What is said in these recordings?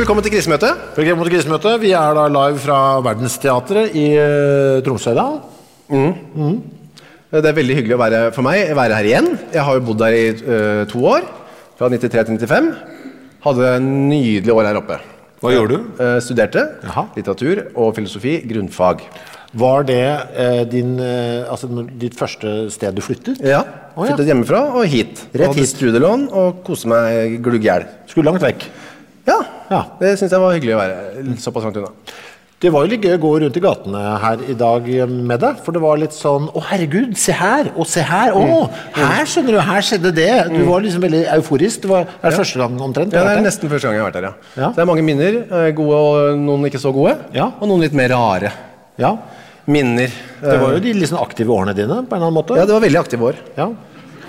Velkommen til krisemøtet. Velkommen til krisemøtet. Vi er da live fra Verdensteatret i uh, Tromsø i dag. Det er veldig hyggelig å være, for meg å være her igjen. Jeg har jo bodd her i uh, to år, fra 93 til 95. Hadde en nydelig år her oppe. Hva gjorde du? Uh, studerte Jaha. litteratur og filosofi, grunnfag. Var det eh, din, eh, altså, ditt første sted du flyttet? Ja, Oh, ja. Flyttet hjemmefra og hit. Rett hit. studielån og kose meg glugg i hjel. Skulle langt vekk. Ja, Ja. det syns jeg var hyggelig å være såpass langt unna. Det var jo litt gøy å gå rundt i gatene her i dag med deg, for det var litt sånn Å, herregud, se her! Og se her! Å, her skjønner du, her skjedde det! Du var liksom veldig euforisk. Det var er det første gang omtrent? Ja, det er nesten første gang jeg har vært her, ja. Ja. Så det er mange minner. eh, Gode og noen ikke så gode. Ja. Og noen litt mer rare Ja. minner. Det var jo de liksom aktive årene dine, på en eller annen måte. Ja, det var veldig aktive år. Ja.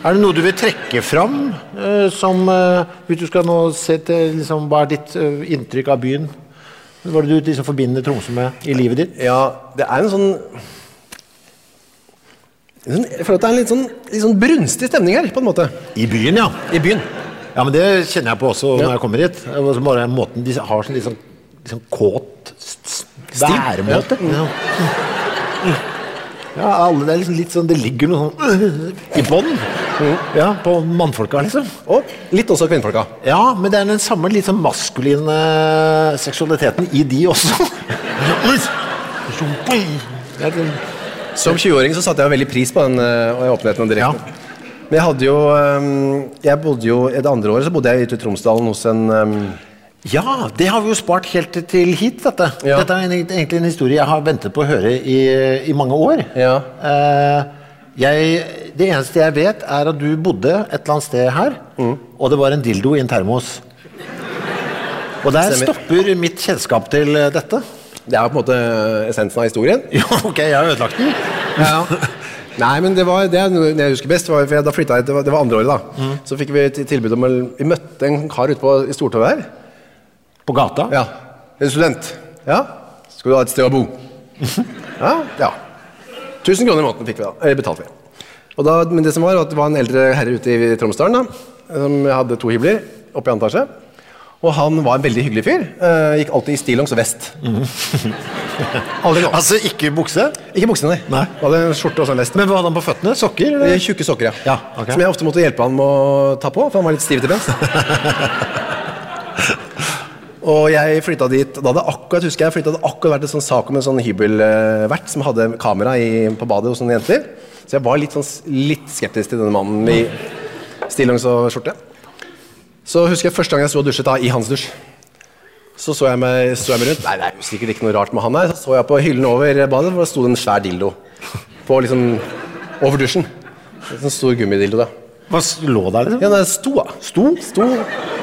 Er det noe du vil trekke fram eh, som eh, Hvis du skal nå se til liksom, Hva er ditt eh, inntrykk av byen? Hva er det du liksom forbinder Tromsø med i livet ditt? Ja, det er en sånn sånn- Jeg føler at det er en litt sånn, litt sånn brunstig stemning her, på en måte. I byen, ja. I byen. Ja, men Det kjenner jeg på også Ja. når jeg kommer hit. Bare måten De har sånn litt sånn, litt sånn kåt væremåte. Ja. Ja, alle, det er liksom litt sånn Det ligger noe sånn i bånn. Ja, på mannfolka, liksom. Og litt også kvinnfolka. Ja, men det er den samme litt sånn maskuline seksualiteten i de også. Det Som 20-åring så satte jeg veldig pris på den eh, åpenheten og direkten. Ja. Men jeg hadde jo eh, Jeg bodde jo Det andre året så bodde jeg ute i Tromsdalen hos en eh, Ja, det har vi jo spart helt til hit, dette. Ja. Dette er en- egentlig en historie jeg har ventet på å høre i, i mange år. Ja. Eh, jeg, det eneste jeg vet, er at du bodde et eller annet sted her, Mm. og det var en dildo i en termos. Og der Stemmer. stopper mitt kjennskap til eh, dette. Det er på en måte essensen av historien. Ja, ok, jeg har ødelagt den. Nei, men det var det jeg husker best. Var, for jeg, da flyttet jeg, det, var, det var andre året, da. Så fikk vi tilbud om Vi møtte en kar ute på i Stortorvet her. På gata? Ja. En student. Ja. Skal du ha et sted å bo? Ja. ja. 1000 kroner i måneden fikk vi da. Eller betalte vi. Og da, men det som var, var at det var en eldre herre ute i Tromsdalen da, som hadde to hybler oppe i andre etasje. Og han var en veldig hyggelig fyr. Uh, gikk alltid i stillongs og vest. Aldri gått. Altså ikke bukse? Ikke bukse, nei. Nei. Hadde en skjorte og sånn vest. Men hva hadde han på føttene? Sokker? Eh, Eller? Tjukke sokker, ja. Ja, okay. Som jeg ofte måtte hjelpe han med å ta på, for han var litt stiv til bens. og jeg flytta dit Da hadde akkurat husker jeg flyttet, det hadde akkurat vært en sånn sak om en sånn hybelvert som hadde kamera i, på badet hos noen jenter. Så jeg var litt, sånn, litt skeptisk til denne mannen i stillongs og skjorte. Så husker jeg første gang jeg sto og dusjet da, i hans dusj. Så så jeg meg, så jeg meg rundt. Nei, det er sikkert ikke noe rart med han her. Så så jeg på hyllen over badet, hvor det sto en svær dildo. På liksom Over dusjen. En sånn stor gummidildo, da. Hva lå der, liksom? Ja, den sto, da. Sto? sto.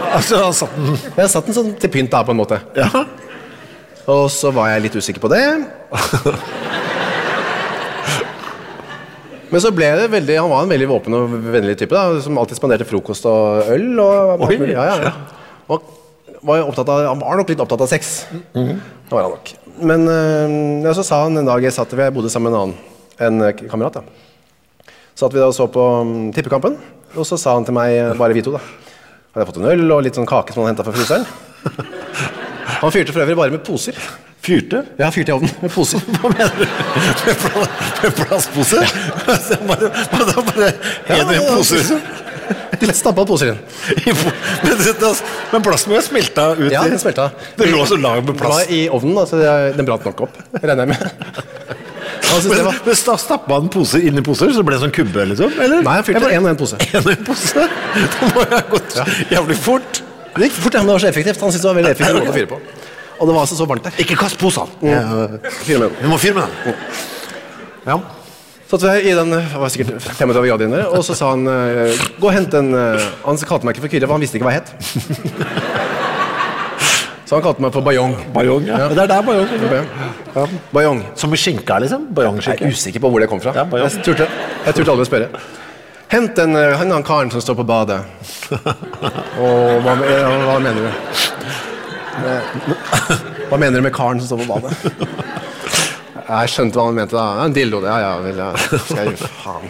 Altså, satt den Jeg satt den sånn til pynt, da, på en måte. Ja. Og så var jeg litt usikker på det. Men så ble det veldig Han var en veldig våpen og vennlig type, da, som alltid spanderte frokost og øl. Og, Oi. ja, ja, og var opptatt av, han var nok litt opptatt av sex. Det var han nok. Men øh, ja, så sa han en dag jeg satt jeg bodde sammen med en annen en kamerat. da. Satt vi da og så på um, Tippekampen, og så sa han til meg, eh, bare vi to, da Hadde jeg fått en øl og litt sånn kake som han henta fra fryseren. Han fyrte for øvrig bare med poser. Fyrte? Ja, fyrte i ovnen med poser. Hva mener du? Med, plastposer? med plastpose? Altså, bare, bare, bare og en pose? De stampa poser inn. Men, det, men plasten må jo smelta ut Ja, den smelta. Det lå så lag med Det var plast. i ovnen, altså det- den brant nok opp, regner jeg med. Men, var men stappa han poser inn i poser, så det ble det sånn kubbe, liksom? Eller? Nei, han fylte en og en pose. En og en pose? Da må jeg ha gått jævlig fort. Det gikk fort, ja, men det var så effektivt. Han syntes det var veldig effektivt måte å fyre på. Og det var altså så varmt der. Ikke kast med den. Vi må fyre med den. Ja. Så vi i den, det var sikkert 35 grader inne, og så sa han eh, Gå og hent en eh, Han kalte meg ikke for Kyrre, for han visste ikke hva jeg het. Så han kalte meg for Bajong. Bajong, ja. Ja. Det er der bajong. Ja. Bajong. Som i skinka, liksom? Jeg er usikker på hvor det kom fra. Ja, jeg turte, jeg turte aldri å spørre. Hent den, eh, han, han karen som står på badet. Og hva, ja, hva mener du? Eh, Hva mener du med karen som står på badet? Jeg skjønte hva han mente. da. En dildo, det. Ja, ja, vel, ja. Skal jeg, faen.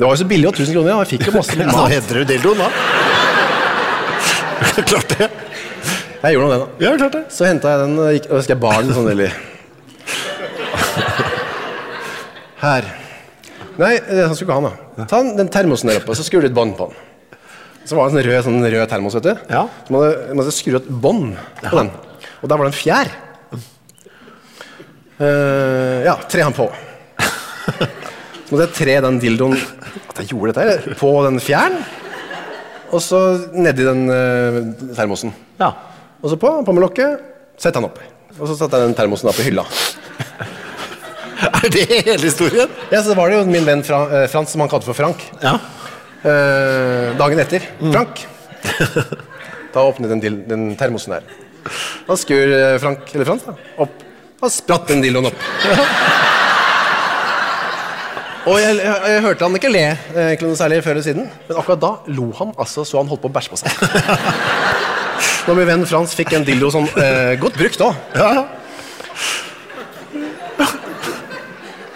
Det var jo så billig, og 1000 kroner. Ja. Jeg fikk jo masse mat. hedrer du dildoen, da. Klart det. Jeg gjorde nå det, da. Ja, klart det. Så henta jeg den, og gikk, og husker jeg bar den sånn veldig Her. Nei, det han skulle ikke ha den. da. Ta den, den termosen der oppe, og så skrur du et bånd på den. Så var det en sånn rød, sånn rød termos, vet du. Ja. Så måtte jeg må du skru et bånd på den. Og der var det en fjær. Eh, ja, tre han på. Så måtte jeg tre den dildoen At jeg gjorde dette her, på den fjæren. Og så nedi den eh, termosen. Ja. Og så på, på med lokket, sett han oppi. Og så satte jeg den termosen opp i hylla. Er det hele historien? Ja, så var det jo min venn fra, eh, Frans, som han kalte for Frank. Ja. Eh, dagen etter. Frank. Da åpnet den, dil- den termosen der. Da skur eh, Frank, eller Frans, da, opp. Da spratt den dildoen opp. Og jeg, jeg, jeg hørte han ikke le eh, egentlig noe særlig før eller siden, men akkurat da lo han altså så han holdt på å bæsje på seg. Når min venn Frans fikk en dildo sånn eh, godt brukt òg. Ja.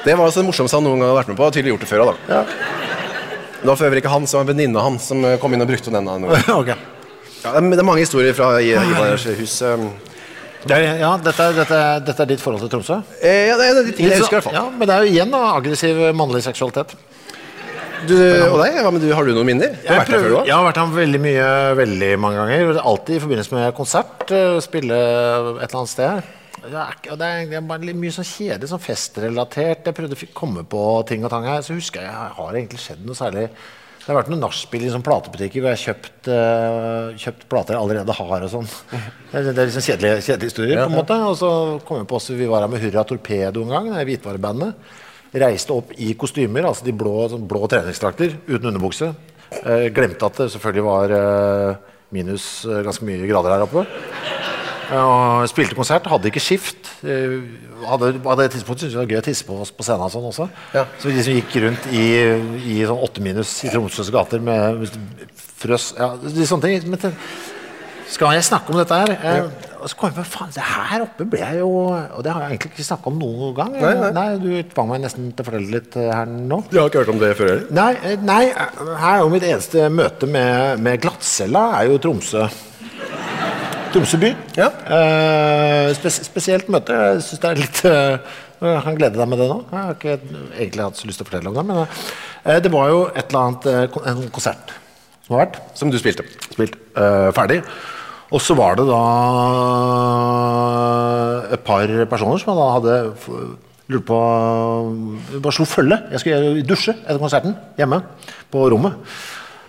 Det var altså det morsomste han noen gang hadde vært med på. Tydelig gjort det før da. Det var for øvrig ikke han, som var en venninne han som eh, kom inn og brukte den. da noen gang. ok. Ja, det er- mange historier fra I- Ivarers hus. eh. Det er, ja, dette, er- dette, er- dette er ditt forhold til Tromsø? Eh, ja, det er de tingene jeg husker, i hvert fall. Ja, Men det er jo igjen da, aggressiv mannlig seksualitet. Du, og deg, hva med du, har du noen minner? Du har vært her før, du jeg har vært her veldig mye, veldig mange ganger. Alltid i forbindelse med konsert. eh, Spille et eller annet sted. Det er, ikke- og det er, det er bare litt mye sånn kjedelig, sånn festrelatert. Jeg prøvde å fi- komme på ting og tang her, så husker jeg jeg har egentlig skjedd noe særlig. Det har vært noen nachspiel i sånn platebutikker hvor jeg har kjøpt, eh, kjøpt plater jeg allerede har og sånn. Det er, det er liksom kjedelige, kjedelig historier, på en måte. Og så kom jeg på også, vi var her med Hurra Torpedo en gang, det hvitvarebandet. Reiste opp i kostymer, altså de blå, sånn blå treningsdrakter uten underbukse. Eh, glemte at det selvfølgelig var eh, minus eh, ganske mye grader her oppe. Og spilte konsert, hadde ikke skift. Eh, Hadde, hadde et tidspunkt syntes jeg det var gøy å tisse på oss på scenen. sånn også. Ja. Så vi liksom gikk rundt i, i sånn åtte minus i Tromsøs gater med frøs ja, de sånne ting. Men skal jeg snakke om dette her? Eh, og så kom jeg på faen, det her oppe ble jeg jo Og det har jeg egentlig ikke snakka om noen gang. Nei, nei. Du tvang meg nesten til å fortelle litt eh, her nå. Du har ikke hørt om det før heller? Nei, eh, nei, her er jo mitt eneste møte med, med glattcella er jo Tromsø. Tromsø by. Ja. Eh, spes spesielt møte. Jeg syns det er litt Jeg kan glede deg med det nå. Jeg har ikke egentlig hatt så lyst til å fortelle om det, men eh, det var jo et eller annet en konsert som har vært Som du spilte? spilt ferdig. Og så var det da et par personer som da hadde lurt på Bare slo følge. Jeg skulle dusje etter konserten hjemme på rommet.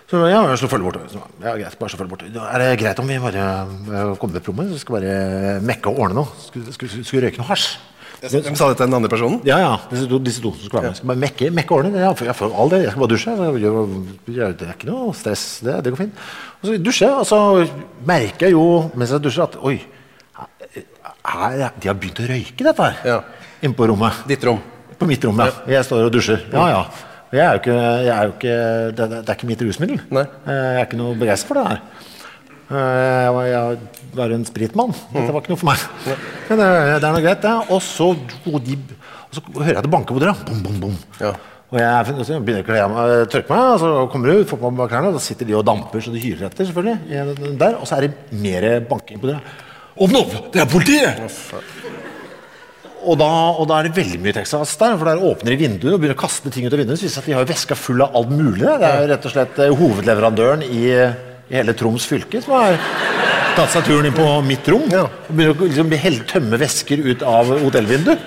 Så ja, jeg slo følge bort. Ja, greit, bare slå følge bort. Er det greit om vi bare eh, kommer til rommet? Så skal bare mekke og ordne noe. Skulle, skulle, skulle røyke noe hasj. Hvem sa dette til den andre personen? Ja, ja. Disse to, disse to som skulle være med. Skal bare mekke, mekke ordne. Ja, jeg, ja, for. Jeg skal bare dusje. Jeg Det er ikke noe stress. Det, det går fint. Så dusjer jeg, og så merker jeg jo mens jeg dusjer, at oi, her, de har begynt å røyke dette her. Ja. Inne på rommet. Ditt rom. På mitt rom, ja. Jeg står og dusjer. Ja, ja. Jeg er jo ikke, jeg er jo ikke det, det, er ikke mitt rusmiddel. Nei. Eh, Jeg er ikke noe begeistret for det her. Eh, Jeg var, jeg var en spritmann. Dette var ikke noe for meg. Men det, det er noe greit, det. Og så, og, de, og så hører jeg det banker på døra. Bom, bom, bom. Ja. Og jeg så begynner å kle meg, tørke meg, og så kommer du, får på meg klærne, og da sitter de og damper så de hyler etter, selvfølgelig. Der, og så er det mer banking på døra. Åpne opp! Det er politiet! Og da, og da er det veldig mye Texas der, for der åpner de vinduet og begynner å kaste ting ut av vinduet. Så viser at de har veska full av alt mulig. der. Det er jo rett og slett eh, hovedleverandøren i, i hele Troms fylke som har tatt seg turen inn på mitt rom. Og begynner å liksom, helt tømme væsker ut av hotellvinduet.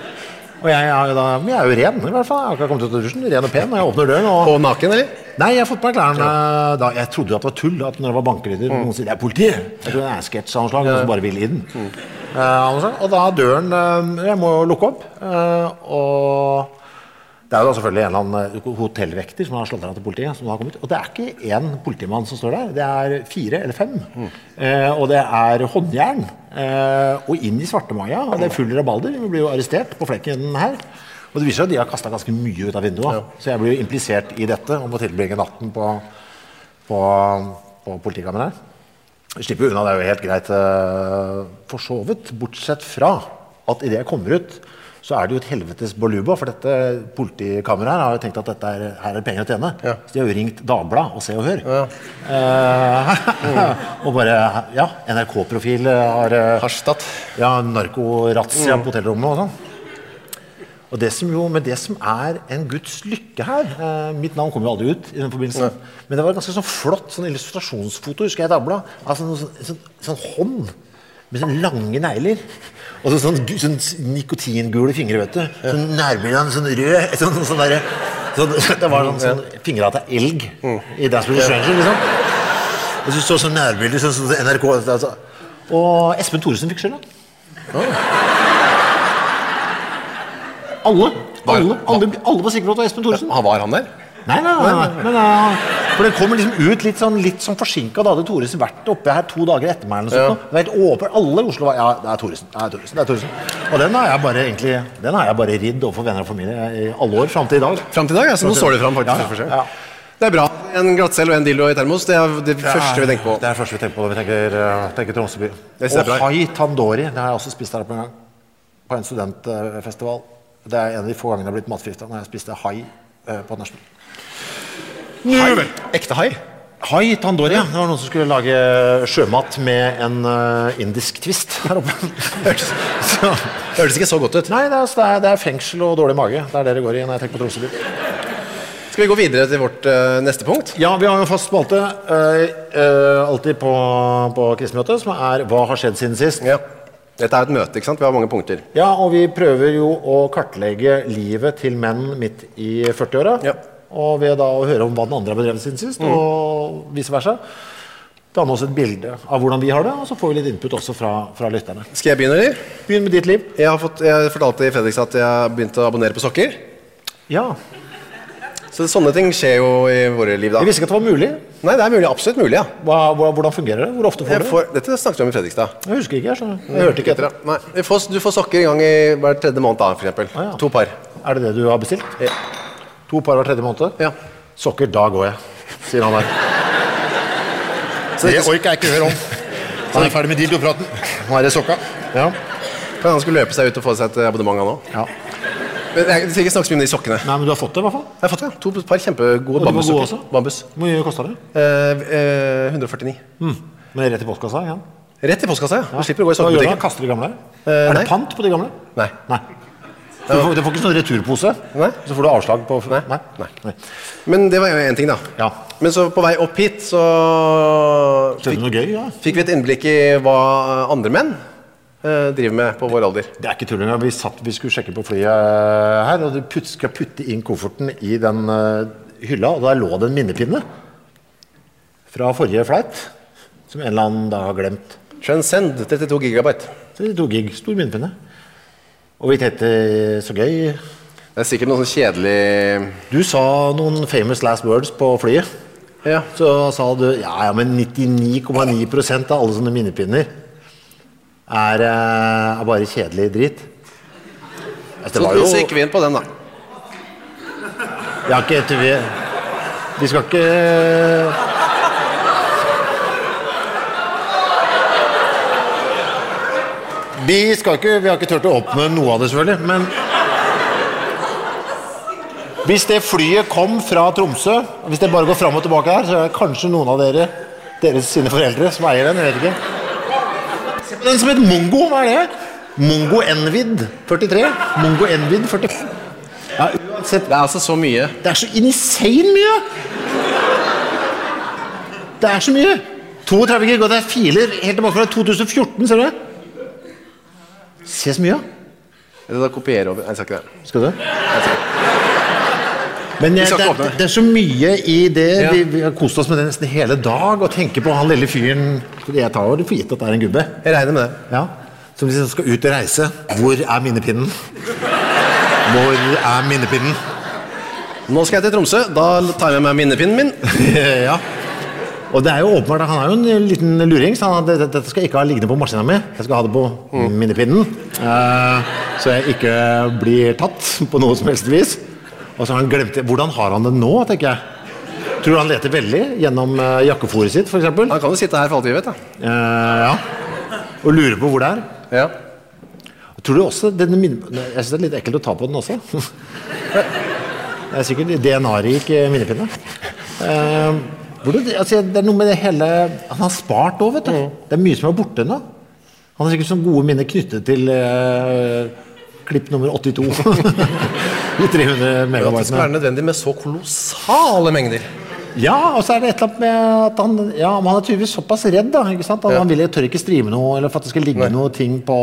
Og jeg, er jo da, jeg er jo ren, i hvert fall. Jeg har akkurat kommet ut av dusjen, ren og pen. Og jeg åpner døren, og Og naken, eller? Nei, jeg har fått på meg klærne da. Jeg trodde jo at det var tull. At når det var bankelyder Noen sier det er politiet. Jeg tror det er en sketsj av noe slag. Noen som bare vil i den. Mm. Uh, og da døren uh, Jeg må jo lukke opp. Uh, og det er jo da selvfølgelig en eller annen eh, hotellvekter som har slått til politiet. som har kommet. Og det er ikke én politimann som står der. Det er fire eller fem. Eh, og det er håndjern. Eh, og inn i svartemaja. Og det er full rabalder. Vi blir jo arrestert på flekken her. Og det viser seg at de har kasta ganske mye ut av vinduet. Så jeg blir jo implisert i dette og må tilbringe natten på, på, på politikammeret slipper jo unna, det er jo helt greit uh, for så vidt. Bortsett fra at idet jeg kommer ut, så er det jo et helvetes baluba. For dette politikammeret her har jo tenkt at dette er, her er penger å tjene. Ja. Så de har jo ringt Dagbladet og Se og Hør. Eh, og bare Ja, NRK-profil har eh, Harstad. ja, narkorazzia Mm. på hotellrommet og sånn. Og det som jo, Men det som er en Guds lykke her eh, Mitt navn kom jo aldri ut i den forbindelse. Men det var et ganske sånn flott sånn illustrasjonsfoto husker jeg i Dagbladet. Altså sånn, sånn, sånn hånd med sånne lange negler. Og så sånn, sånn nikotingule fingre, vet du. Sånn nærbilde av en sånn rød sånn, sånn, sånn derre- sånn, Det var sånn, sånn fingra til elg i Dance with a Stranger, liksom. Og så så sånn nærbilde sånn, sånn NRK altså. Og Espen Thoresen fikk skylda. Alle, alle, alle, alle var sikre på at det var Espen Thoresen. Ja, var han der? Nei, nei, nei, nei. nei, uh, for det kommer liksom ut litt sånn, litt sånn forsinka. Da hadde Thoresen vært oppe her to dager etter meg. eller noe sånt. Ja. Det åpen. Alle i Oslo var Ja, det er Thoresen. Det er Thoresen. Det er Thoresen. Og den har jeg bare egentlig Den har jeg bare ridd overfor venner og familie i alle år fram til i dag. Fram til i dag? Ja, så nå står det fram faktisk. Ja, ja. Det er bra. En glattcelle og en dildo i termos. Det er det første vi tenker på. Det er det første vi tenker på når vi tenker, uh, tenker Tromsøby. Det Og hai tandori. Det har jeg også spist her oppe en gang. På en studentfestival. Det er en av de få gangene jeg har blitt matforgifta når jeg spiste hai uh, på nachspiel. Hai. Ekte hai? Hai tandori, ja. Det var noen som skulle lage sjømat med en uh, indisk twist her oppe. Så, Høres ikke så godt ut. nei, det er, det, er, fengsel og dårlig mage. Det er det det går i når jeg tenker på Tromsø. Skal vi gå videre til vårt uh, neste punkt? Ja, vi har jo en fast spalte uh, uh, alltid på, på krisemøtet, som er 'Hva har skjedd siden sist?' Ja. Dette er et møte, ikke sant? Vi har mange punkter. Ja, og vi prøver jo å kartlegge livet til menn midt i 40-åra. Ja. Og ved da å høre om hva den andre har bedrevet siden sist, og vice versa. Danne oss et bilde av hvordan vi har det, og så får vi litt input også fra, fra lytterne. Skal jeg begynne, eller? Begynn med ditt liv. Jeg, har fått, jeg fortalte i Fredrikstad at jeg har begynt å abonnere på sokker. Ja. Så sånne ting skjer jo i våre liv, da. Jeg visste ikke at det var mulig. Nei, det er mulig. Absolutt mulig, ja. Hva, hvordan fungerer det? Hvor ofte får Jeg du det? dette snakket vi om i Fredrikstad. Jeg husker ikke. Jeg, skjønner. jeg hørte ikke etter. Nei, du får, du får sokker en gang i hver tredje måned, da, eksempel. Ah, ja. To par. Er det det du har bestilt? Ja. To par hver tredje måned? Ja. Sokker, da går jeg, sier han der. Det orker jeg ikke høre om. Han er ferdig med dildopraten. Nå er det sokka. Ja. kan han skulle løpe seg ut og få seg et abonnement, han òg. ja. Men jeg skal ikke snakke så mye om de sokkene. Nei, men du har fått det, i hvert fall. Jeg har fått det, ja. to par kjempegode bambussokker. Bambus. Hvor mye kosta det? Eh, eh, 149. Men rett i postkassa? Ja. Rett i postkassa, ja. Du slipper å gå i da? Kaster de gamle? Eh, er nei. det pant på de gamle? Nei. Nei. Du får, du får ikke sånn returpose? Nei. Så får du avslag på Nei. Nei. Nei. Men det var jo én ting, da. Ja. Men så på vei opp hit så fikk, gøy? Ja. fikk vi et innblikk i hva andre menn eh, driver med på vår alder. Det er ikke tull engang. Vi, satt, vi skulle sjekke på flyet her, og du putt, skal putte inn kofferten i den uh, hylla, og der lå det en minnepinne fra forrige flight, som en eller annen da har glemt. Transcend 32 gigabyte. Så det er to gig, stor minnepinne. Og vi tenkte så gøy. Det er sikkert noe sånn kjedelig Du sa noen famous last words på flyet. Ja. Så sa du ja, ja, men 99,9% av alle sånne minnepinner er, eh, er bare kjedelig drit. Altså, Så, jo så gikk vi inn på den, da. Jeg har ikke vi skal ikke Vi skal ikke Vi har ikke turt å åpne noe av det, selvfølgelig, men Hvis det flyet kom fra Tromsø, hvis det bare går fram og tilbake her, så er det kanskje noen av dere deres sine foreldre som eier den. Jeg vet ikke. Se på den som het Mongo. Hva er det? Mongo Envid 43. Mongo Envid 45. Ja, uansett Det er altså så mye. det er så insane mye! Det er så mye! 32 gig, og det er filer helt tilbake fra 2014, ser du? Se så mye. Det da kopierer over jeg skal ikke det. Skal du? Jeg skal. Men jeg, skal det, er- det er så mye i det. Ja. Vi, vi har kost oss med det nesten hele dag og tenker på han lille fyren Jeg tar jo det for gitt at det er en gubbe. Jeg regner med det. Ja. Som jeg skal ut og reise. Hvor er minnepinnen? Hvor er minnepinnen? Nå skal jeg til Tromsø. Da tar jeg med meg minnepinnen min. ja. Og det er jo åpenbart, Han er jo en liten luring. Så han, dette, dette skal jeg ikke ha liggende på maskina mi. Jeg skal ha det på minnepinnen. Uh, så jeg ikke blir tatt på noe som helst vis. Og så har han glemt det. Hvordan har han det nå, tenker jeg. Tror du han leter veldig gjennom uh, jakkefòret sitt, f.eks.? Uh, Han kan jo sitte her for alt vi vet. da ja. Og lure på hvor det er. Ja. Tror du også. Jeg syns det er litt ekkelt å ta på den også. Det er sikkert DNA-rik eh, minnepinne. Eh, du, altså, det er noe med det hele Han har spart òg, vet du. Det er mye som er borte nå. Han har sikkert sånne gode minner knyttet til eh, klipp nummer 82. De 300 megabyte. det skal være nødvendig med så kolossale mengder. Ja, og så er det et eller annet med at han Ja, men han er tydeligvis såpass redd, da. ikke sant? Han, Ja. han vil, tør ikke streame noe, eller for at det skal ligge noe ting på,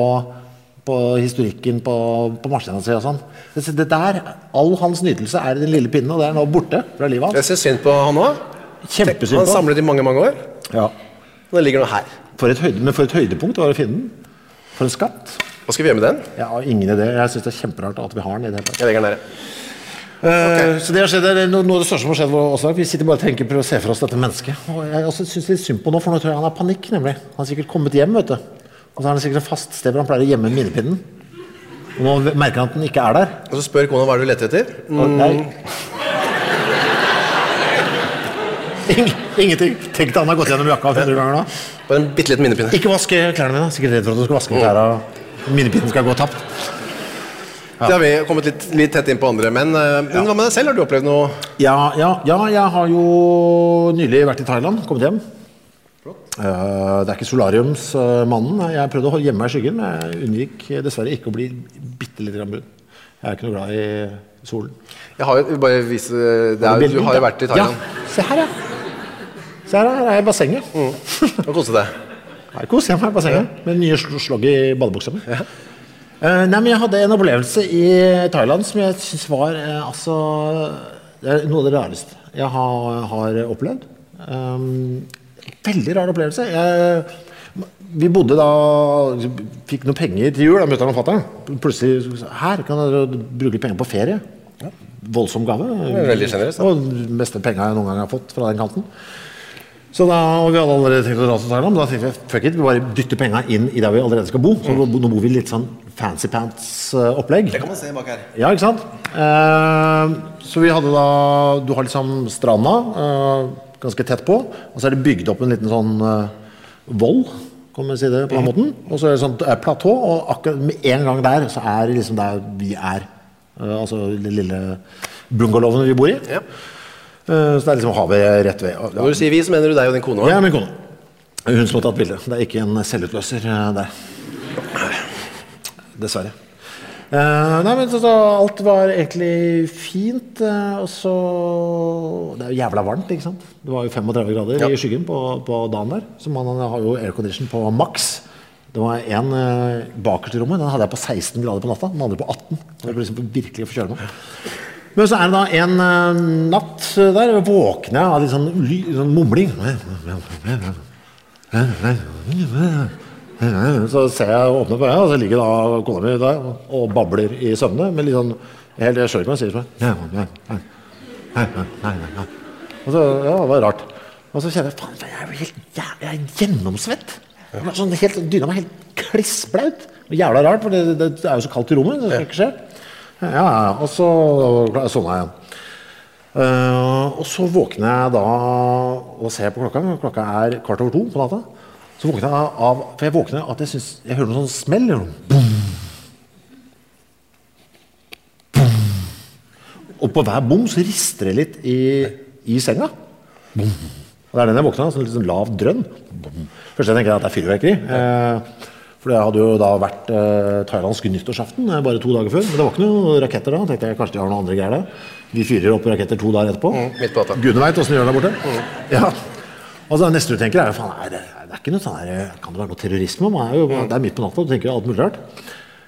på historikken på, på maskinen si og sånn. Det, det der, All hans nytelse er i den lille pinnen, og det er nå borte fra livet hans. Jeg ser synd på han òg. Kjempesynd Han på. samlet i mange, mange år. Ja. Og den ligger nå her. For høyde, men for et høydepunkt var det å finne den. For en skatt. Hva skal vi gjøre med den? Ja, ingen idé. Jeg syns det er kjemperart at vi har den. i det hele tatt. Jeg legger den nede. okay. Så det har skjedd, det er noe noe av det største som har skjedd også. Vi sitter bare og tenker prøver å se for oss dette mennesket. Og jeg også synes litt synd på nå, for nå tror jeg han har panikk, nemlig. Han har sikkert kommet hjem, vet du. Og så har han sikkert et fast sted hvor han pleier å gjemme minnepinnen. Og nå merker han at den ikke er der. Og så spør kona hva er det du leter etter. Mm, ingenting. Tenk deg han har gått gjennom jakka 100 ganger nå. bare en bitte liten minnepinne. Ikke vaske klærne dine. Sikkert redd for at du skal vaske klærne. Minnepinnen skal gå tapt. Det har vi kommet litt, litt tett inn på andre menn. Men Men hva med deg selv? Har du opplevd noe Ja, ja, ja, jeg har jo nylig vært i Thailand, kommet hjem. Eh, det er ikke solariumsmannen. Jeg prøvde å gjemme meg i skyggen, men jeg unngikk dessverre ikke å bli bitte litt brun. Jeg er ikke noe glad i solen. Jeg har jo bare vise, det er, Du har jo vært i Thailand Ja, se her, ja. Se her, her er jeg i bassenget. Hva koset deg. Her koser jeg meg i bassenget med nye sl- slogg i badebuksa mi. Nei, men jeg hadde en opplevelse i Thailand som jeg syns var uh, altså Det noe av det rareste jeg har, har opplevd. Um, veldig rar opplevelse. Jeg, vi bodde da Fikk noen penger til jul av mutter'n og fatter'n. Plutselig Her kan dere bruke penger på ferie. Voldsom gave. veldig generøst. Og de beste penga jeg noen gang har fått fra den kanten. Så da, og Vi hadde allerede tenkt å dra til Thailand. men Da tenkte vi fuck it, vi bare dytter penga inn i der vi allerede skal bo. Så nå nå bor vi litt sånn fancy pants-opplegg. Det kan man se bak her. Ja, ikke sant? Eh, så vi hadde da Du har liksom stranda eh, ganske tett på, og så er det bygd opp en liten sånn eh, voll, kan man si det på den måten. Og så er det sånt eh, platå, og akkurat med en gang der så er det liksom der vi er. Eh, altså den lille bungalowen vi bor i. Ja. Eh, så det er liksom havet rett ved. Ja. Når du sier vi, så mener du deg og din kone? ja, min kone. Hun som har tatt bildet. Det er ikke en selvutløser eh, der. Dessverre. Uh, nei, men så, så Alt var egentlig fint. Uh, og så Det er jo jævla varmt, ikke sant? Det var jo 35 grader Ja. i skyggen på, på dagen der. Så man har jo aircondition på maks. Det var en uh, bakerst i rommet. Den hadde jeg på 16 grader på natta. Den andre på 18. Så det ble liksom virkelig å få kjøre meg. Men så er det da en eh, natt der, der våkner jeg av litt sånn, ly, sånn mumling. Så ser jeg åpne på øya, og så ligger da kona mi der og babler i søvne. Men litt sånn helt, Jeg skjønner ikke hun sier. sånn, Og så, ja, det var rart. Og så kjenner jeg faen, jeg er jo helt jævlig, jeg er gjennomsvett. Er Sånn helt, dyna meg helt klissblaut. Og Jævla rart, for det, det er jo så kaldt i rommet. Det skal ikke skje. Ja. Og så sovna jeg igjen. Uh, og så våkner jeg da og ser på klokka. Klokka er kvart over to på natta. Så våkner jeg av For jeg våkner at jeg, synes, jeg hører noe sånn smell. Boom. Boom. Og på hver bom så rister det litt i, i senga. Boom. Og det er den jeg våkner av. Sånn litt sånn lav drønn. Først jeg tenker jeg at det er fyrverkeri. Eh, for det hadde jo da vært eh, thailandsk nyttårsaften eh, bare to dager før. Men det var ikke noen raketter da. tenkte jeg Kanskje de har noen andre greier der. Vi fyrer opp raketter to dager etterpå. midt på natta. Gudene veit åssen de gjør det der borte. Ja. Altså, det neste du tenker, er jo faen, er det, det er ikke noe sånn her, Kan det være noe terrorisme? Man er jo, det er midt på natta, du tenker jo alt mulig rart.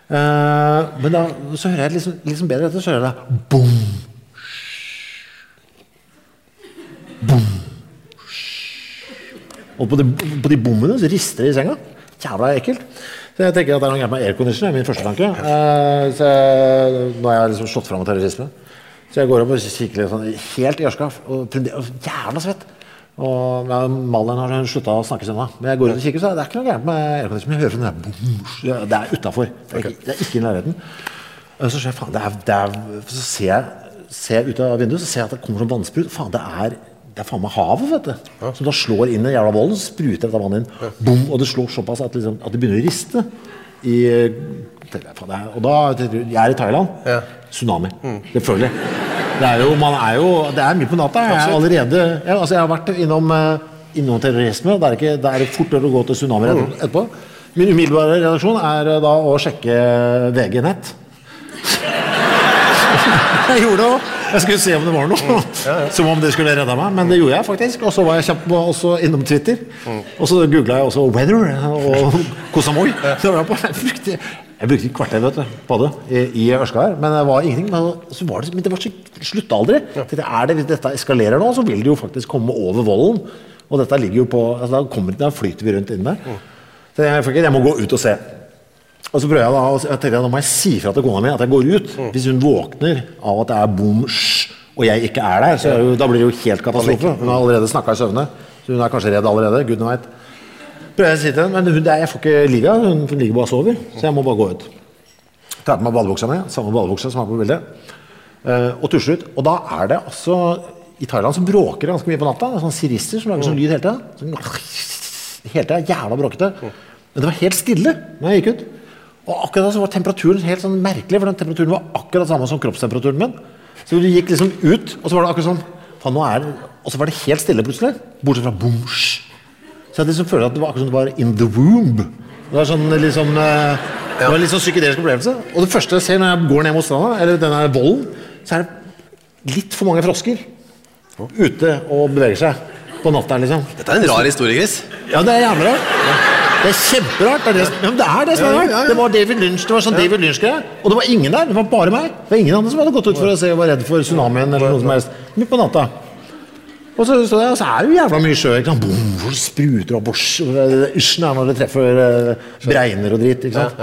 Eh, men da så hører jeg liksom, liksom bedre etter, så hører jeg det boom. Boom. Og på de, på de bommene så rister det i senga. Jævla ekkelt. Så jeg tenker at det er noe gærent med aircondition, er min første tanke. Uh, så jeg, nå har jeg liksom slått fram med terrorisme. Så jeg går opp og kikker litt sånn, helt i ørskaff. og og jævla svett. Og ja, Malin har slutta å snakke sånn. Men jeg går ut og kikker, så det er ikke noe gærent med aircondition. Jeg hører sånn der Det er utafor. Det, er ikke- ikke i nærheten. Og så ser jeg, faen, det er, det er, så ser jeg, ser jeg ut av vinduet, så ser jeg at det kommer sånn vannsprut. Faen, det er, det er faen meg havet, vet du. Som da slår inn i jævla vollen, så spruter dette vannet inn. Boom, og det slår såpass at, liksom, at det begynner å riste. i Og da jeg, er i Thailand. Ja. Tsunami. Selvfølgelig. Det er jo, man er jo Det er mye på natta. Jeg er allerede jeg, altså Jeg har vært innom, eh, innom terrorisme. Da er, ikke, det er fort å gå til tsunami rett etterpå. Min umiddelbare redaksjon er eh, da å sjekke VG Nett. Jeg gjorde det òg. Jeg skulle se om det var noe. Som om det skulle redda meg, men det gjorde jeg faktisk. Og så var jeg kjapt også innom Twitter. Og så googla jeg også 'weather' og Kosamoi. Så var jeg, på, brukte, jeg brukte et kvarter vet du, på det i, i Ørska her, men det var ingenting. Men, så var det, men det var så slutta aldri. Tenkte, er det, hvis dette eskalerer nå, så vil det jo faktisk komme over volden. Og dette ligger jo på altså, Da kommer da flyter vi rundt inn der. Så jeg, jeg må gå ut og se. Og så prøver jeg da, og jeg tenker, da må jeg si fra til kona mi at jeg går ut. Hvis hun våkner av at det er bom, sj, og jeg ikke er der, så er jo, da blir det jo helt katastrofe. Hun har allerede snakka i søvne, så hun er kanskje redd allerede. Gudene veit. Prøver jeg å si til henne, men hun, jeg får ikke ligge, hun ligger bare og sover, så jeg må bare gå ut. Tar på meg badebuksa mi, samme badebuksa som er på bildet, eh, og tusler ut. Og da er det altså I Thailand så bråker det ganske mye på natta. Det er sånne sirister som lager sånn lyd hele tida. Hele tida. Jævla bråkete. Men det var helt stille når jeg gikk ut. Og akkurat da så var temperaturen helt sånn merkelig, for den temperaturen var akkurat samme som kroppstemperaturen min. Så du gikk liksom ut, og så var det akkurat sånn faen, nå er det, Og så var det helt stille plutselig. Bortsett fra boomsj. Så jeg liksom føler at det var akkurat som det var in the womb. Det var sånn liksom eh, Det var en litt sånn psykedelisk opplevelse. Og det første jeg ser når jeg går ned mot stranda, eller denne volden, så er det litt for mange frosker ute og beveger seg på natta, liksom. Dette er en rar historie, Chris. Ja, det er jævlig rart. Det er kjemperart. Det er det, som- det er det som er rart. Det var David Lynch, det var sånn David Lynch-greie. Og det var ingen der. Det var bare meg. Det var ingen andre som hadde gått ut for å se og var redd for tsunamien eller noe som helst. Midt på natta. Og så, så, så er det jo jævla mye sjø. ikke sant? Boom, hvor det spruter og bors. Ysjen er når det treffer eh, bregner og dritt. ikke sant?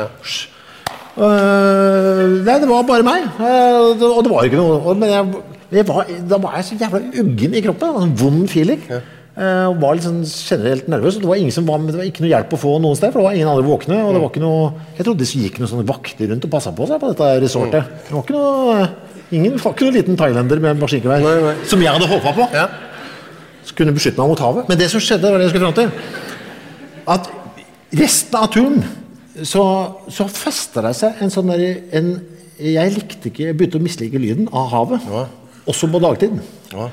Øh, nei, det var bare meg. Uh, det- og det var ikke noe og- Men jeg, jeg var, da var jeg så jævla uggen i kroppen. En sånn vond feeling. Eh, og var sånn generelt nervøs. og Det var, ingen som var, med, det var ikke noe hjelp å få noen sted, for det var ingen andre våkne. og det var ikke noe, Jeg trodde det gikk noen sånne vakter rundt og passa på seg på dette resortet. Det var ikke noe Ingen var ikke noen liten thailender med maskingevær som jeg hadde håpa på. Ja. Som kunne beskytte meg mot havet. Men det som skjedde, var det jeg skulle fram til. At resten av turen så, så festa det seg en sånn der, en, Jeg likte ikke, jeg begynte å mislike lyden av havet. Også på dagtid. Ja.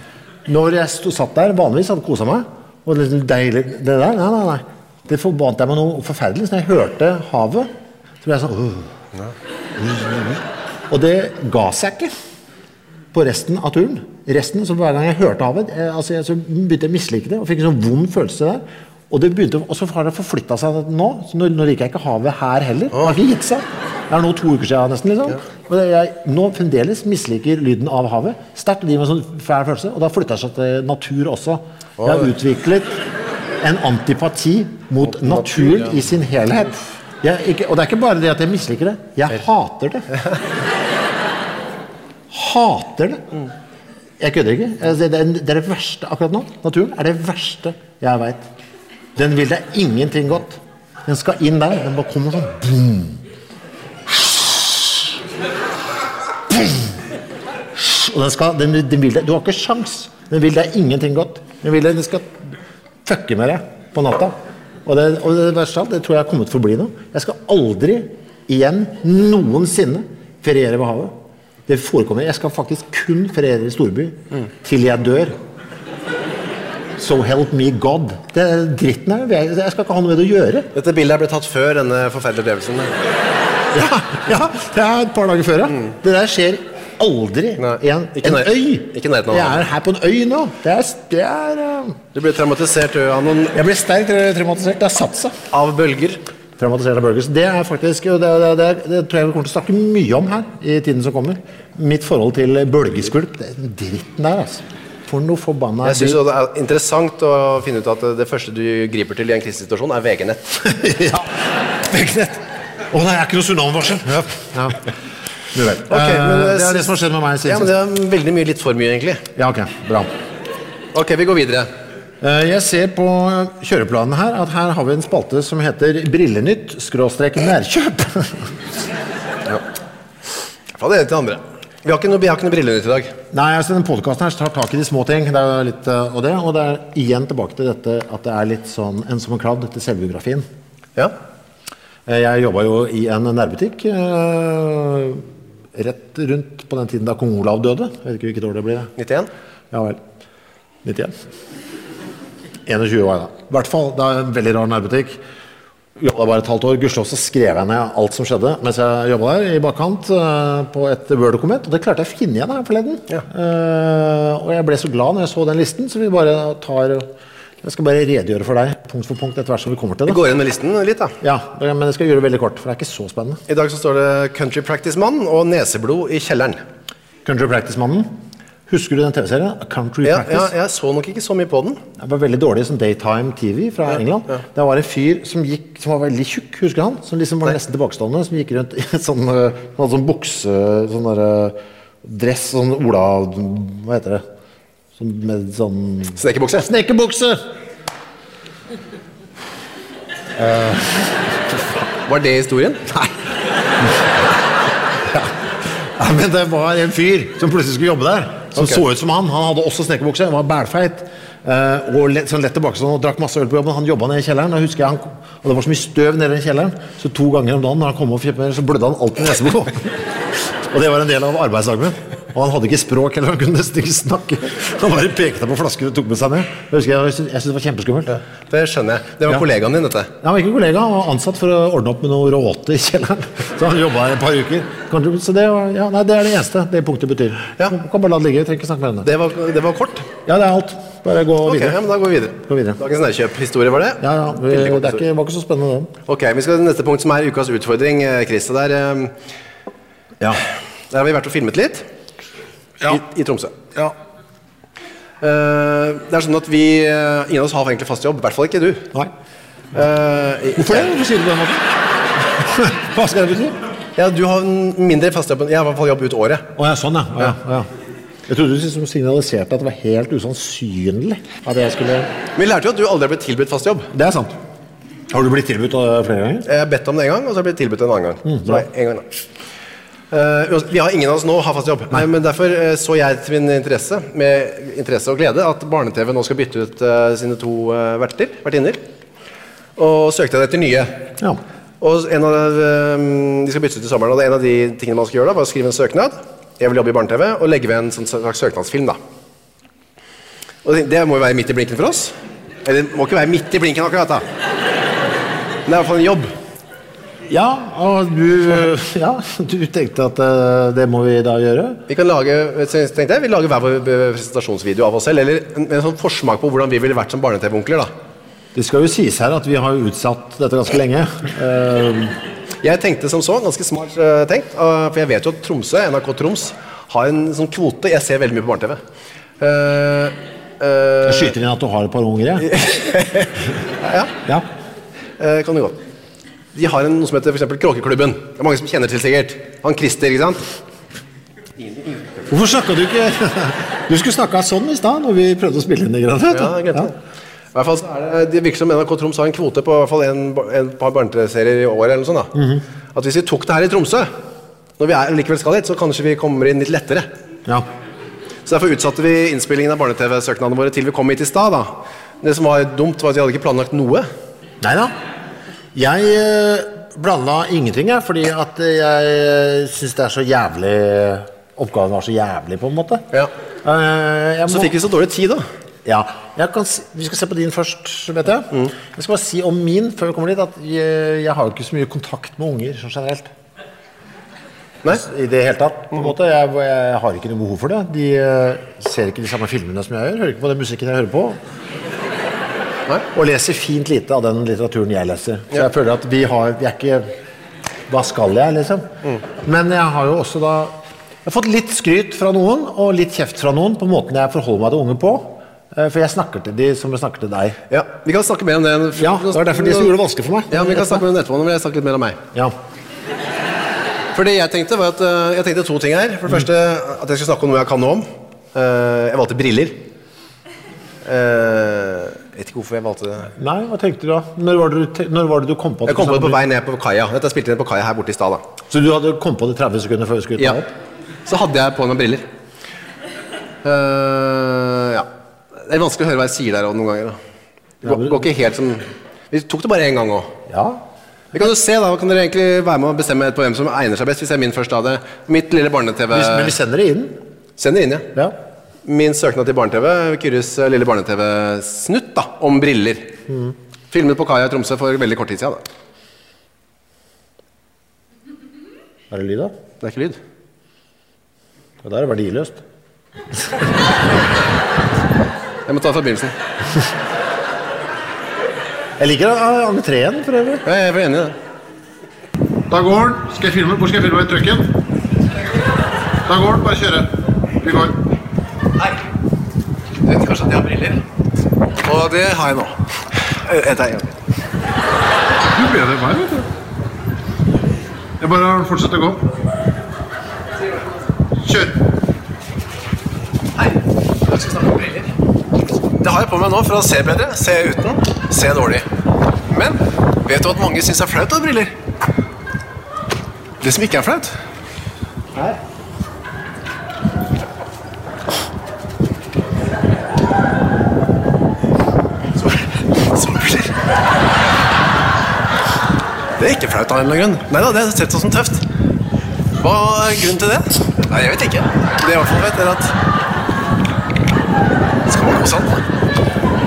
Når jeg stod, satt der, vanligvis hadde kosa meg og det, liksom deilig, det der, nei, nei, nei. Det forbandt jeg med noe forferdelig. Så når jeg hørte havet, så ble jeg sånn «Åh». Og det ga seg ikke på resten av turen. Resten, så Hver gang jeg hørte havet, jeg, altså jeg, så begynte jeg å mislike det. Og fikk en sånn vond følelse der. Og, det begynte, og så har det forflytta seg nå. så Nå, nå liker jeg ikke havet her heller. Det har ikke gitt seg. Det er nå to uker siden nesten. liksom. Og det, jeg nå fremdeles misliker lyden av havet. Sterkt. Det gir meg sånn fæl følelse. Og det har flytta seg til natur også. Jeg har utviklet en antipati mot naturen i sin helhet. Ikke, og det er ikke bare det at jeg misliker det. Jeg hater det. Hater det. Jeg kødder ikke. Det det er det verste akkurat nå. Naturen er det verste jeg veit. Den vil deg ingenting godt. Den skal inn der. Den bare kommer sånn boom. Boom. Og den skal, den, den vil deg, Du har ikke sjans. Den vil deg ingenting godt. Den, vil deg, den skal fucke med deg på natta. Og det, og det verste av alt, det tror jeg har kommet for å bli nå. Jeg skal aldri igjen noensinne feriere ved havet. Det forekommer. Jeg skal faktisk kun feriere i storby til jeg dør. So help me God. Det er dritten her. Jeg jeg skal ikke ha noe med det å gjøre. Dette bildet ble tatt før denne forferdelige opplevelsen. Ja, ja, det er et par dager før, ja. Det der skjer aldri Nei, i en, ikke en nær- øy. ikke nærheten av Jeg er her på en øy nå. Det er, det er eh, Du ble traumatisert du, av noen Jeg ble sterkt traumatisert. Det er satsa. av bølger. Traumatisert av burgers. Det er faktisk, og det, det, det, det tror jeg vi kommer til å snakke mye om her i tiden som kommer. Mitt forhold til bølgeskvulp. Det den dritten der, altså. For noe forbanna Jeg synes det er interessant å finne ut at det første du griper til i en krisesituasjon, er VG-nett. ja. Veggnett. Å, det er ikke noe tsunamivarsel. Ja. ja. Du vet. Okay, men Eh, det- det er det som har skjedd med meg siden Ja, men sist. Det er veldig mye litt for mye, egentlig. Ja, ok. Bra. Ok, vi går videre. Eh, Jeg ser på kjøreplanen her at her har vi en spalte som heter Brillenytt skråstrek nærkjøp. Fra det ene til det andre. Vi har ikke noe, vi har ikke noe brillenytt i dag. Nei, altså den podkasten her tar tak i de små ting. Det er litt, eh, og, det, og det er igjen tilbake til dette at det er litt sånn en som en kladd til selvbiografien. Ja. Eh, Jeg jobba jo i en nærbutikk eh, rett rundt på den tiden da kong Olav døde. Jeg vet ikke hvilket år det blir. 91? Ja vel. 91. 21 var jeg da. I hvert fall, det er en veldig rar nærbutikk. Jobba bare et halvt år. Gudskjelov så skrev jeg ned alt som skjedde mens jeg jobba der, i bakkant eh, på et Word-dokument. Og det klarte jeg å finne igjen her forleden. Eh, og jeg ble så glad når jeg så den listen, så vi bare tar Jeg skal bare redegjøre for deg punkt for punkt etter hvert som vi kommer til Vi går inn med listen litt, da. Ja, men jeg skal gjøre det veldig kort, for det er ikke så spennende. I dag så står det 'Country Practice-mann' og 'Neseblod i kjelleren'. Country Practice-mannen. Husker du den TV-serien? Country Ja, ja, jeg så nok ikke så mye på den. Det var veldig dårlig som daytime TV fra England. Det var en fyr som gikk, som var veldig tjukk, husker han? Som liksom var nesten tilbakestående, som gikk rundt i sånn, hadde sånn bukse, sånn der, øh, dress, sånn Ola... Hva heter det? Sånn med sånn Snekkerbukse. Snekkerbukse! Var det historien? Nei. Ja, men det var en fyr som plutselig skulle jobbe der, som okay. så ut som han. Han hadde også snekkerbukse, han var bælfeit. Uh, og lett, sånn lett tilbakestående og drakk masse øl på jobben. Han jobba nede i kjelleren, og, han, og det var så mye støv nede i kjelleren, så to ganger om dagen når han kom opp så blødde han alltid neseblod. og det var en del av arbeidsdagen min. Og han hadde ikke språk, eller han kunne nesten ikke snakke. Han bare pekte på flasken og tok med seg ned. Jeg husker jeg, jeg syntes det var kjempeskummelt. Det skjønner jeg. Det var Ja. kollegaen din, dette. Han var ikke kollega, han var ansatt for å ordne opp med noe råte i kjelleren. Så han jobba her et par uker. Så det, var, ja, nei, det er det eneste det punktet betyr. Ja. Du kan bare la det ligge. trenger ikke snakke mer henne. det. Var, det var kort. Ja, det er alt. Bare gå videre. ja, men Da går vi videre. Gå videre. Dagens nærkjøp-historie var det? Ja, ja, vi, det er ikke, var ikke så spennende, den. Ok, Vi skal til neste punkt, som er ukas utfordring. eh, Chris, der, um, Ja. der har vi vært og filmet litt. Ja. I, I Tromsø. ja. Uh, det er sånn at vi uh, Ingen av oss har egentlig fast jobb. I hvert fall ikke du. Nei. Uh, Hvorfor det? Hvorfor sier du det på den? Hva skal det bety? Ja, Du har mindre fast jobb enn Jeg har i hvert fall jobb ut året. Oh, ja, sånn, ja. Ja. ja. Jeg trodde du liksom signaliserte at det var helt usannsynlig at jeg skulle Vi lærte jo at du aldri har blitt tilbudt fast jobb. Det er sant. Har du blitt tilbudt flere ganger? Jeg har bedt om det en gang, og så har jeg blitt tilbudt en annen gang. Mm, så en gang da. Eh, uansett, vi har ingen av oss nå har fast jobb, Nei, men derfor uh, så jeg til min interesse med interesse og glede at Barne-TV nå skal bytte ut uh, sine to uh, verter, vertinner. Og søkte etter nye. Ja. Og en av, eh, De skal bytte ut i sommeren, og det er en av de tingene man skal gjøre da, var å skrive en søknad. Jeg vil jobbe i Barne-TV, og legge ved en sånn slags søknadsfilm. da. Og det- Det må jo være midt i blinken for oss. Eller det må ikke være midt i blinken akkurat, da. Men det er i hvert fall en jobb. Ja, og du, ja, du tenkte at øh, det må vi da gjøre? Vi kan lage tenkte jeg, vi lager hver vår eh, presentasjonsvideo av oss selv, eller en, en sånn forsmak på hvordan vi ville vært som barne-TV-onkler. da. Det skal jo sies her at vi har utsatt dette ganske lenge. Eh, Jeg tenkte som så, ganske smart eh, tenkt, eh, for jeg vet jo at Tromsø, NRK Troms har en sånn kvote. Jeg ser veldig mye på barne-TV. Uh, eh, skyter inn at du har et par unger, jeg. ja, Ja. eh, kan du godt. De har en, noe som heter for Kråkeklubben. Det er mange som kjenner til sikkert. Han Christer, ikke sant? Hvorfor snakka du ikke Du skulle snakka sånn i stad når vi prøvde å spille inn det. greiene. vet. Ja. I hvert fall så er det, det virker som NRK Troms har en kvote på i hvert fall en, en par barne-serier i året. eller sånt da. Mhm. At hvis vi tok det her i Tromsø, når vi er, likevel skal dit, så kanskje vi kommer inn litt lettere. Ja. Så Derfor utsatte vi innspillingen av barne-TV-søknadene våre til vi kom hit i stad. Det som var dumt, var at vi hadde ikke planlagt noe. Nei da. Jeg eh, blanda ingenting, jeg, fordi at jeg syns det er så jævlig Oppgaven var så jævlig, på en måte. Ja. Eh, jeg Så fikk vi så dårlig tid, da. Ja, si, Vi skal se på din først, vet jeg. Mm. Jeg skal bare si om min før vi kommer dit, at jeg, jeg har jo ikke så mye kontakt med unger sånn generelt. Nei? I det hele tatt. på en måte. Jeg, jeg har ikke noe behov for det. De eh, ser ikke de samme filmene som jeg gjør. Hører ikke på den musikken jeg hører på. Nei? Og leser fint lite av den litteraturen jeg leser. Så Ja. jeg føler at vi har Vi er ikke Hva skal jeg, liksom? Mm. Men jeg har jo også da Jeg har fått litt skryt fra noen, og litt kjeft fra noen, på måten jeg forholder meg til unge på. Eh, For jeg snakker til de som jeg snakker til deg. Ja, Vi kan snakke mer om det. Ja, Det var derfor de som gjorde det vanskelig for meg. Ja, Vi kan snakke mer om det etterpå. Nå vil jeg snakke litt mer om meg. Ja. For det jeg tenkte var at eh, Jeg tenkte to ting her. For det første at jeg skulle snakke om noe jeg kan noe om. Eh, jeg valgte briller. Jeg vet ikke hvorfor jeg valgte. Nei, hva tenkte du da? Når var det du, var det du kom på at Jeg kom på det på vei ned på kaia. Dette spilte jeg på kaia her borte i stad. Så du hadde kommet på det 30 sekunder før vi skulle ta Ja. opp? Så hadde jeg på meg briller. Uh, ja. Det er vanskelig å høre hva jeg sier der noen ganger. da. Det går, går ikke helt som Vi tok det bare én gang òg. Ja. Vi kan jo se da, kan dere egentlig være med å bestemme på hvem som egner seg best Hvis jeg er min først av det Mitt lille barne-TV Men vi sender det inn. Sender det inn, ja Ja. Min søknad til barne-TV Kyrres lille barne-TV-snutt da Om briller Filmet på Kaja i Tromsø for veldig kort tid siden da. Er det lyd, da? Det er ikke lyd Ja, da er det verdiløst. Jeg må ta det fra begynnelsen Jeg liker entreen, for øvrig. Ja, Jeg er enig i det Da går den. Skal jeg filme? Hvor skal jeg filme? I trucken? Da går den. Bare kjøre. Vi går. Hei Du vet kanskje at jeg har briller Og det har jeg nå Et er igjen Du ble det meg, vet du. Jeg bare fortsetter å gå. Kjør. Hei, jeg skal snakke om briller. Det har jeg på meg nå for å se bedre, se uten, se dårlig. Men vet du at mange syns det er flaut å ha briller? Det som ikke er flaut Så, så briller. Det er ikke flaut av en eller annen grunn. Nei da, det er sett på som tøft. Hva er grunnen til det? Nei, jeg vet ikke. Det i hvert fall vet, er at skal man kose sånn.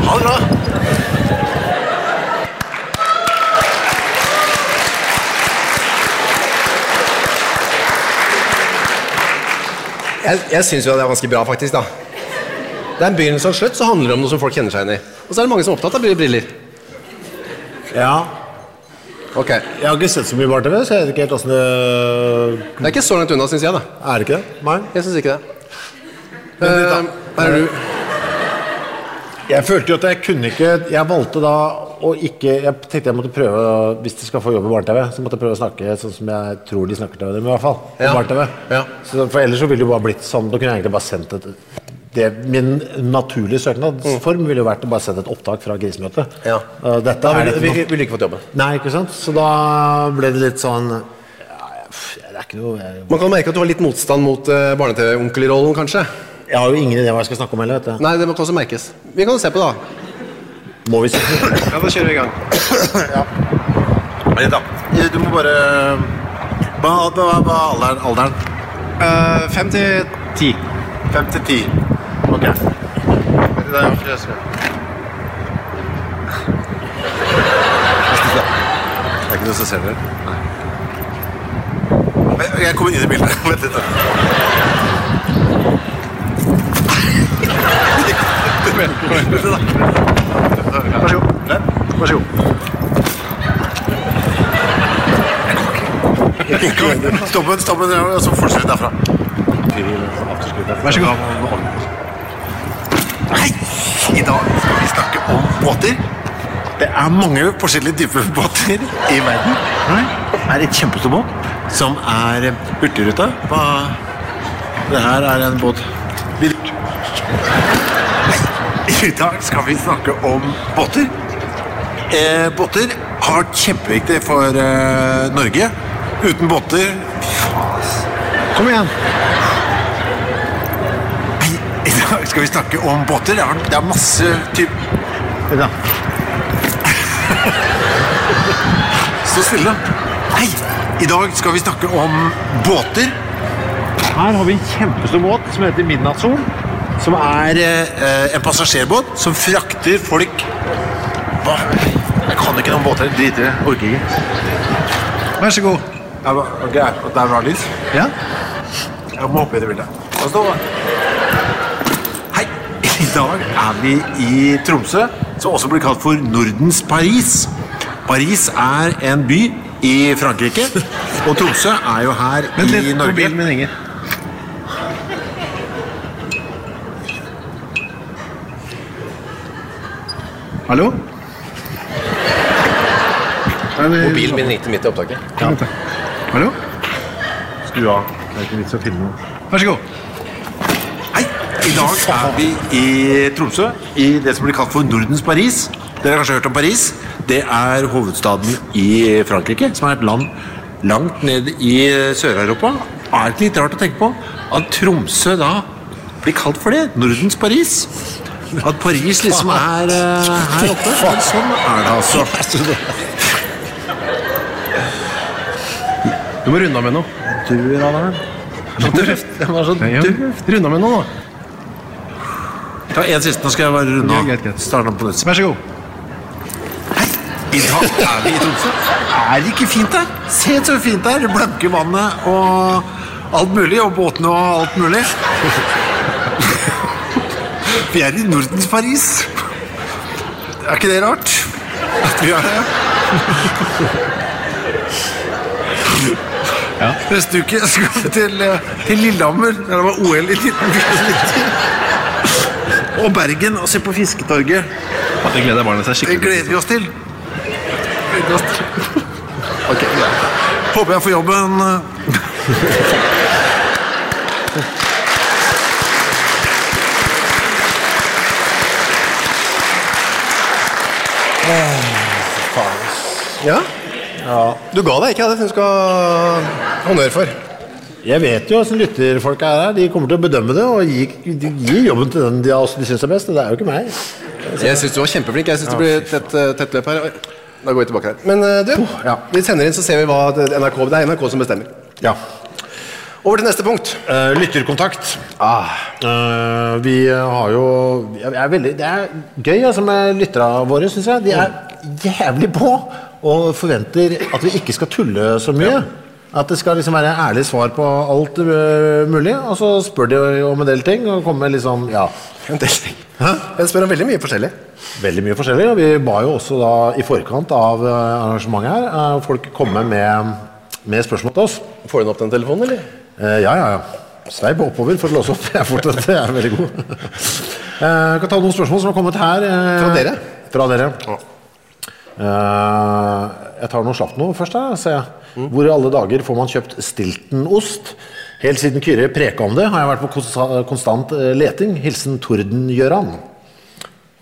Ha det bra. Jeg, jeg syns jo det er ganske bra, faktisk. da. Det er en begynnelse og slutt, så handler det om noe som folk kjenner seg igjen i. Og så er det mange som er opptatt av briller. Ja. Ok. Jeg har ikke sett så mye bar-TV, så jeg vet ikke helt åssen det Det er ikke så langt unna, syns jeg. da. Er det ikke det? Nei. Jeg syns ikke det. Men, uh, er du. Jeg følte jo at jeg kunne ikke Jeg valgte da å ikke Jeg tenkte jeg måtte prøve, hvis de skal få jobb i barne-TV, så måtte jeg prøve å snakke sånn som jeg tror de snakker til dem, i hvert fall. Ja. barne-TV. Ja. Så, for ellers så ville det jo bare blitt sånn Da kunne jeg egentlig bare sendt et det, Min naturlige søknadsform ville jo vært å bare sende et opptak fra krisemøtet. Ja. Uh, dette Da ville vi, ikke ville ikke fått jobben. Nei, ikke sant? Så da ble det litt sånn ja, Det er ikke noe jeg, Man kan merke at du har litt motstand mot uh, barne-TV-onkelrollen, kanskje. jeg har jo ingen idé hva jeg skal snakke om heller, vet du. Nei, det må også merkes. Vi kan se på da. Må vi se Ja, Da kjører vi i gang. Vent da. Du må bare Hva er alderen? alderen? Eh, Fem til ti. Fem til ti. Ok. Det er jo flere som- Det er ikke noe som ser dere? Nei. Jeg- kommer inn i bildet. Vent litt. Vær så god. Vær så god. Stopp en, stopp en, og så fortsetter vi derfra. Vær så god. Hei! I dag skal vi snakke om båter. Det er mange forskjellige typer båter i verden. Det er et kjempestor båt som er Hurtigruta. Hva- Det her er en båt I dag skal vi snakke om båter. Eh, båter har vært kjempeviktig for eh, Norge. Uten båter Kom igjen. Skal vi snakke om båter. Det er, masse typ... Ja. Stå stille. Hei! I dag skal vi snakke om båter. Her har vi en kjempestor båt som heter Midnattssol. Som er eh, en passasjerbåt som frakter folk Hva? Jeg kan ikke noen båter. Driter i det. Orker ikke. Vær så god. Der var, okay, Det er bra lys. Ja? Jeg må hoppe i det bildet. Hei! I dag er vi i Tromsø, som også blir kalt for Nordens Paris. Paris er en by i Frankrike, og Tromsø er jo her i Norge. min ringer. Hallo? Mobilen min ringte midt i opptaket. Ja. Hallo? Skru av. Det er ikke vits å filme noe. Vær så god. I dag er vi i Tromsø, i det som blir kalt for Nordens Paris. Dere har kanskje hørt om Paris? Det er hovedstaden i Frankrike, som er et land langt ned i Sør-Europa. Er det ikke litt rart å tenke på at Tromsø da blir kalt for det? Nordens Paris? At Paris liksom er uh, her oppe? Men sånn er det altså. Du må runde av med noe. Du, han Jeg. Var så. Runde av med noe, da. Ta en siste, nå skal jeg bare runde Ja, av. Starte på nytt. Vær så god. I dag er vi i Tromsø. Er det ikke fint her? Se så fint det er. Blanke vannet og alt mulig. Og båtene og alt mulig. Vi er i Nordens Paris. Er ikke det rart? At vi er det? Neste uke skal vi til, eh, til Lillehammer, der det var OL i 1994. Og Bergen og se på Fisketorget. Det gleder barna seg Det skikkelig gleder vi oss til. Gleder oss til. Ok, greit. Håper jeg får jobben. Ja? Ja? Du ga deg ikke, ja. Det syns du skal ha honnør for. Jeg vet jo hvordan lytterfolk er her. De kommer til å bedømme det og gi, de gir jobben til den de, altså, de syns er best. Det er jo ikke meg. Jeg syns du var kjempeflink. Jeg syns det blir tett, eh, tett løp her. Da går vi tilbake her. Men eh, du, ja. vi sender inn, så ser vi hva NRK Det er NRK som bestemmer. Ja. Over til neste punkt. Uh, lytterkontakt. Ah, Uh, vi har jo jeg er veldig, Det er gøy altså, med lytterne våre, syns jeg. De er jævlig på og forventer at vi ikke skal tulle så mye. At det skal liksom være ærlig svar på alt uh, mulig. Og så spør de om en del ting og kommer liksom Ja. en del ting. Jeg spør om veldig mye forskjellig. Veldig mye forskjellig. Og vi ba jo også da i forkant av øh, arrangementet her uh, folk komme med, med spørsmål til oss. Får du opp den telefonen, eller? Uh, ja, ja, ja. Sveip oppover for å låse opp. Jeg er fortsatt jeg er veldig god. Eh, Jeg kan ta noen spørsmål som har kommet her. eh, Fra dere? Fra dere. Eh, jeg tar noe slapt nå først. Da, ser jeg. Hvor i alle dager får man kjøpt Stilton-ost? Helt siden Kyrre preka om det, har jeg vært på konstant eh, leting. Hilsen Torden-Gjøran.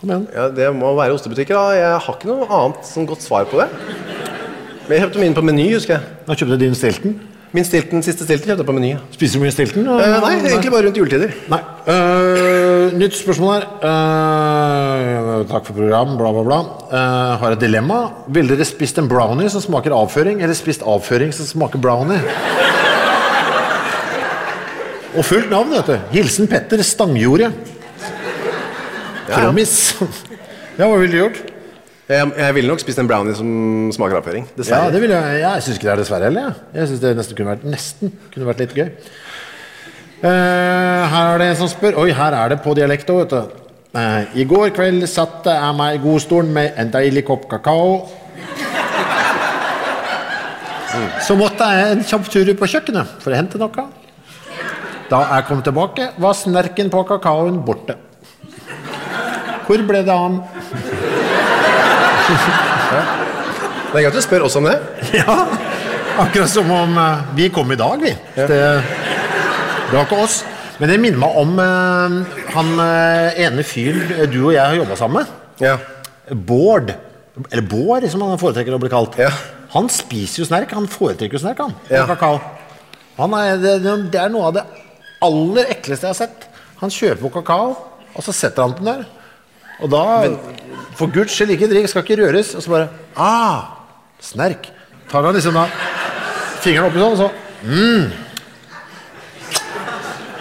Kom igjen. Ja, Det må være ostebutikker. da. Jeg har ikke noe annet sånn godt svar på det. Men jeg kjøpte min på Meny, husker jeg. Da kjøpte du din Stilton. Min stilten, siste stilten kjøpte jeg på Meny. Spiser du mye Stilton? Eh, nei, egentlig bare rundt juletider. Nei. Eh, nytt spørsmål her. Uh, takk for program, bla, bla, bla. Uh, har et dilemma. Ville dere spist en brownie som smaker avføring, eller spist avføring som smaker brownie? Og fullt navn, vet du. Hilsen Petter Stangjordet. Ja. Trommis. Ja, hva ville du gjort? Jeg, jeg ville nok spist en brownie som smaker avføring. Dessverre. Ja, det ville jeg. Jeg syns ikke det er dessverre heller. Jeg, jeg syns det nesten kunne vært, nesten kunne vært litt gøy. Eh, her er det en som spør Oi, her er det på dialekt òg, vet du. Eh, I går kveld satte jeg meg i godstolen med en deilig kopp kakao. Så måtte jeg en kjapp tur ut på kjøkkenet for å hente noe. Da jeg kom tilbake, var snerken på kakaoen borte. Hvor ble det av? Det er greit du spør oss om det. Ja, akkurat som om eh, vi kom i dag, vi. Det, det var ikke oss. Men det minner meg om eh, han eh, ene fyren eh, du og jeg har jobba sammen med. Ja. Bård. Eller Bård, som han foretrekker å bli kalt. Ja. Han spiser jo snerk. Han foretrekker jo snerk, han. Ja. Kakao. Han er, det, det- er noe av det aller ekleste jeg har sett. Han kjøper jo kakao, og så setter han den der. Og da For guds skyld, ikke drikk, skal ikke røres. Og så bare Ah! Snerk. Tar han liksom da fingeren oppi sånn, og så mm.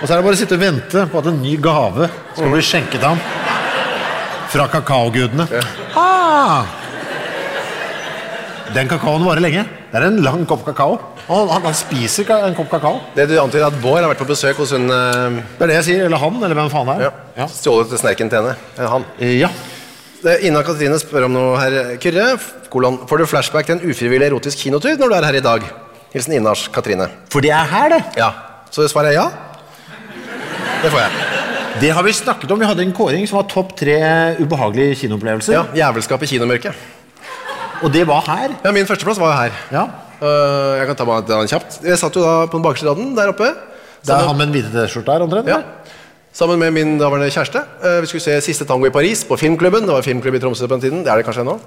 Og så er det bare å sitte og vente på at en ny gave skal bli skjenket ham fra kakaogudene. Ah! Den kakaoen varer lenge. Det er en lang kopp kakao. Og han, han, han spiser en kopp kakao. Det du antyder, at Bård har vært på besøk hos hun uh... Det er det jeg sier. Eller han, eller hvem faen det er. ja. Ja. Stjålet snerken til henne. Han. ja. Ina Katrine spør om noe her. Kyrre, kolon, får du flashback til en ufrivillig erotisk kinotur når du er her i dag? Hilsen Inars Katrine. For det er her, det. Ja. Så svaret er ja? Det får jeg. Det har vi snakket om. Vi hadde en kåring som var topp tre ubehagelige kinoopplevelser. Ja, Jævelskap i kinomørket. Og det var her. Ja, Min førsteplass var jo her. Ja. Uh, jeg kan ta meg den kjapt. Jeg satt jo da på den bakerste raden der oppe. Det er han med den hvite T-skjorta her, omtrent? Ja. Sammen med min daværende kjæreste. Uh, Vi skulle se Siste tango i Paris på filmklubben. Det var filmklubb i Tromsø på den tiden. Det er det kanskje ennå.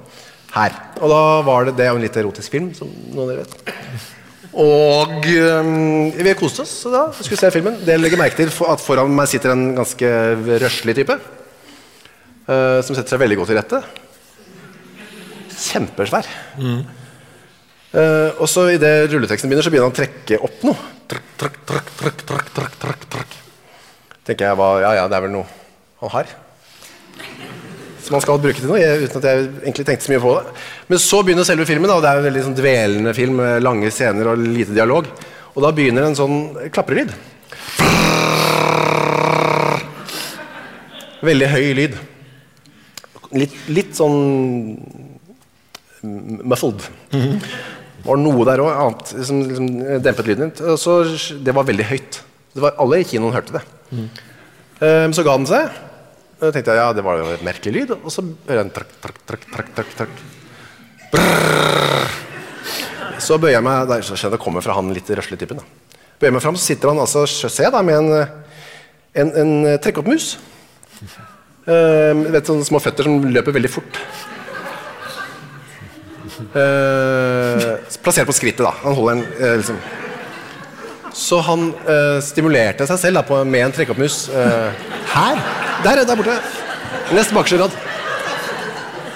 Her. Og da var det Det jo en litt erotisk film, som noen av dere vet. Og um, vi koste oss så da. Vi skulle se filmen. Det legger merke til at foran meg sitter en ganske røslig type. Uh, som setter seg veldig godt til rette. Kjempesvær. Eh, og så idet rulleteksten begynner, så begynner han å trekke opp noe. Trakk, trakk, trakk, trakk, trakk, trakk, trakk. tenker jeg hva, ja ja, det er vel noe han har. Som man skal bruke til noe, jeg, uten at jeg egentlig tenkte så mye på det. Men så begynner selve filmen, da, og det er en veldig sånn dvelende film med lange scener og lite dialog. Og da begynner en sånn klaprelyd. Veldig høy lyd. Litt, litt sånn muffled. muffled. Det var noe der òg som liksom dempet lyden. Så, det var veldig høyt. Det var, alle i kinoen hørte det. Eh, så ga den seg. Og Da tenkte jeg ja, det var jo et merkelig lyd. Og så hører jeg en trakk, trakk, trakk, trakk, trakk, trakk. Så bøyer jeg meg der, så skjønner det kommer fra han litt røslige typen. Da. Bøyer meg fram, så sitter han altså se da, med en, en, en trekkoppmus. Uh, vet, sånne små føtter som løper veldig fort. Uh, plassert på skrittet, da. Han holder en uh, liksom. Så han eh, stimulerte seg selv da, på, med en trekkoppmus. eh, Her? der, der borte. Neste bakerste rad.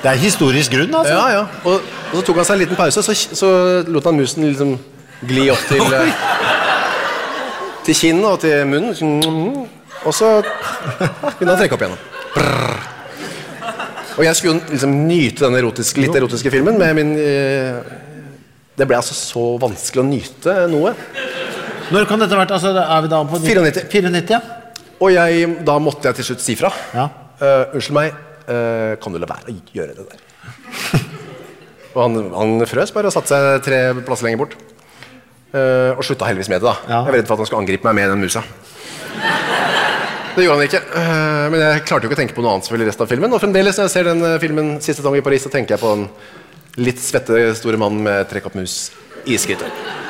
Det er historisk grunn, altså. Ja, ja. Og, og så tok han seg en liten pause, så, så lot han musen liksom gli opp til eh, Til kinnet og til munnen. Og så begynte han trekke opp igjennom. Brrr. Og jeg skulle liksom nyte den erotiske, litt erotiske filmen med min eh, Det ble altså så vanskelig å nyte noe. Når kan dette ha vært? Altså, er vi da på 94. 94 ja. Og jeg, da måtte jeg til slutt si fra. Ja. Uh, unnskyld meg, uh, kan du la være å gjøre det der? og han, han frøs bare og satte seg tre plasser lenger bort. Uh, og slutta heldigvis med det. da Ja. Jeg var redd for at han skulle angripe meg med den musa. Det gjorde han ikke. men jeg klarte jo ikke å tenke på noe annet selvfølgelig resten av filmen. Og fremdeles når jeg ser den filmen Siste tang i Paris, så tenker jeg på den litt svette store mannen med trekkhoppmus i skrittet.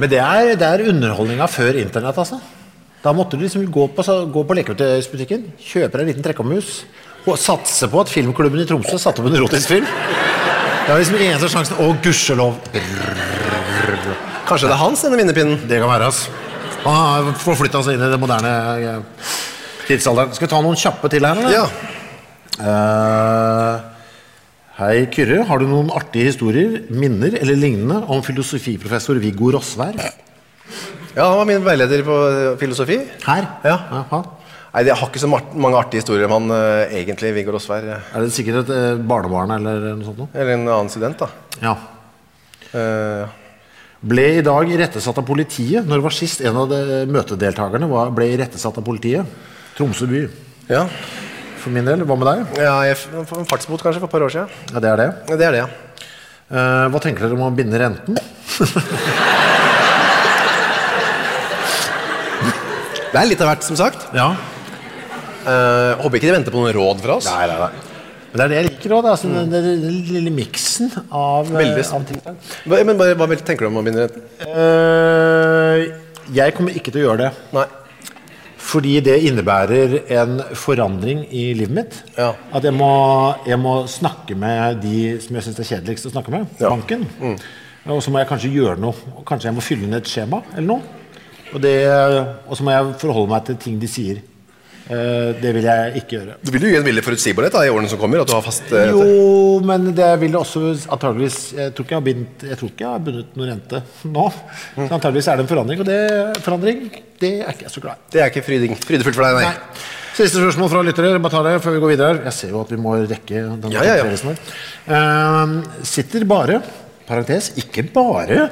Men det er, det er underholdninga før internett, altså. Da måtte du liksom gå på, gå på leketøysbutikken, kjøpe deg en liten trekkommus og satse på at filmklubben i Tromsø satte opp en erotisk film. Det var liksom eneste sjansen. Å, gudskjelov. Kanskje det er hans, denne minnepinnen? Det kan være, altså. Han har forflytta seg inn i det moderne eh, tidsalderen. Skal vi ta noen kjappe til her, eller? Ja. Eh, hei, Kyrre. Har du noen artige historier, minner eller lignende om filosofiprofessor Viggo Rossvær? ja, han var min veileder på eh, filosofi. Her? Ja. Aha. Nei, Jeg har ikke så mange artige historier om han eh, egentlig, Viggo Rossvær. eh, Er det sikkert et eh, barnebarn eller noe sånt? Noe? Eller en annen student, da. Ja. Eh, Ble i dag irettesatt av politiet. Når var sist en av de møtedeltakerne var, ble irettesatt av politiet? Tromsø by. ja. For min del. Hva med deg? ja jeg f- en fartsbot kanskje for et par år siden. Ja, det er det. Ja, Det er det, ja. Uh, hva tenker dere om å binde renten? Det er litt av hvert, som sagt. Ja. Uh, håper ikke de venter på noen råd fra oss. Nei, nei, nei. Men det er det jeg liker òg. Altså, den, den, lille miksen av, eh, Veldig. av ting. Men hva vel tenker du om å binde renten? Uh, jeg kommer ikke til å gjøre det. Nei. Fordi det innebærer en forandring i livet mitt. Ja. At jeg må, jeg må snakke med de som jeg syns er kjedeligst å snakke med. Ja. Mm. Banken. Og så må jeg kanskje gjøre noe. Kanskje jeg må fylle inn et skjema eller noe. Og, det, og så må jeg forholde meg til ting de sier. Eh, det vil jeg ikke gjøre. Du vil jo gi en veldig forutsigbarhet da, i årene som kommer. At du har fast eh, Jo, men det vil også antageligvis Jeg tror ikke jeg har bindt Jeg tror ikke jeg har bundet noen rente nå. Så antageligvis er det en forandring, og det forandring det er ikke jeg så glad i. Det er ikke frydefullt for deg, nei. Nei. Siste spørsmål fra lyttere. Bare ta det før vi går videre. Jeg ser jo at vi må rekke denne Ja, ja, ja. Uh. Sitter bare, parentes, ikke bare,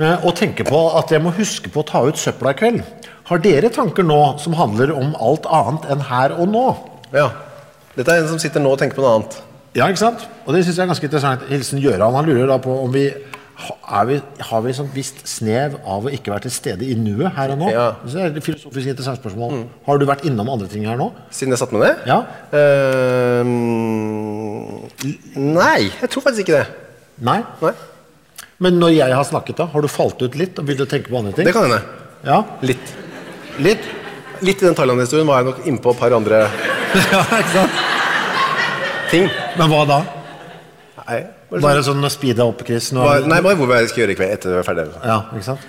og tenker på at jeg må huske på å ta ut søpla i kveld. Har dere tanker nå som handler om alt annet enn her og nå? Ja. Dette er en som sitter nå og tenker på noe annet. Ja, ikke sant? Og det synes jeg er ganske interessant. Hilsen Gjøran. Han lurer da på om vi er vi, har vi sånn visst snev av å ikke være til stede i nuet her og nå? Ja. Det er et filosofisk interessant spørsmål. Har du vært innom andre ting her nå? Siden jeg satt med det? Ja. Uh, nei, jeg tror faktisk ikke det. Nei? Nei, Men når jeg har snakket, da, har du falt ut litt og begynt å tenke på andre ting? Det kan hende. Ja, Litt. litt. Litt i den Thailand-historien var jeg nok innpå et par andre ja, ikke sant? ting. Men hva da? Nei, bare Bare sånn å speede opp, Chris? Nå, Bare, Nei, bare hvor jeg skal gjøre i kveld etter vi er ferdig. Ja, ikke sant?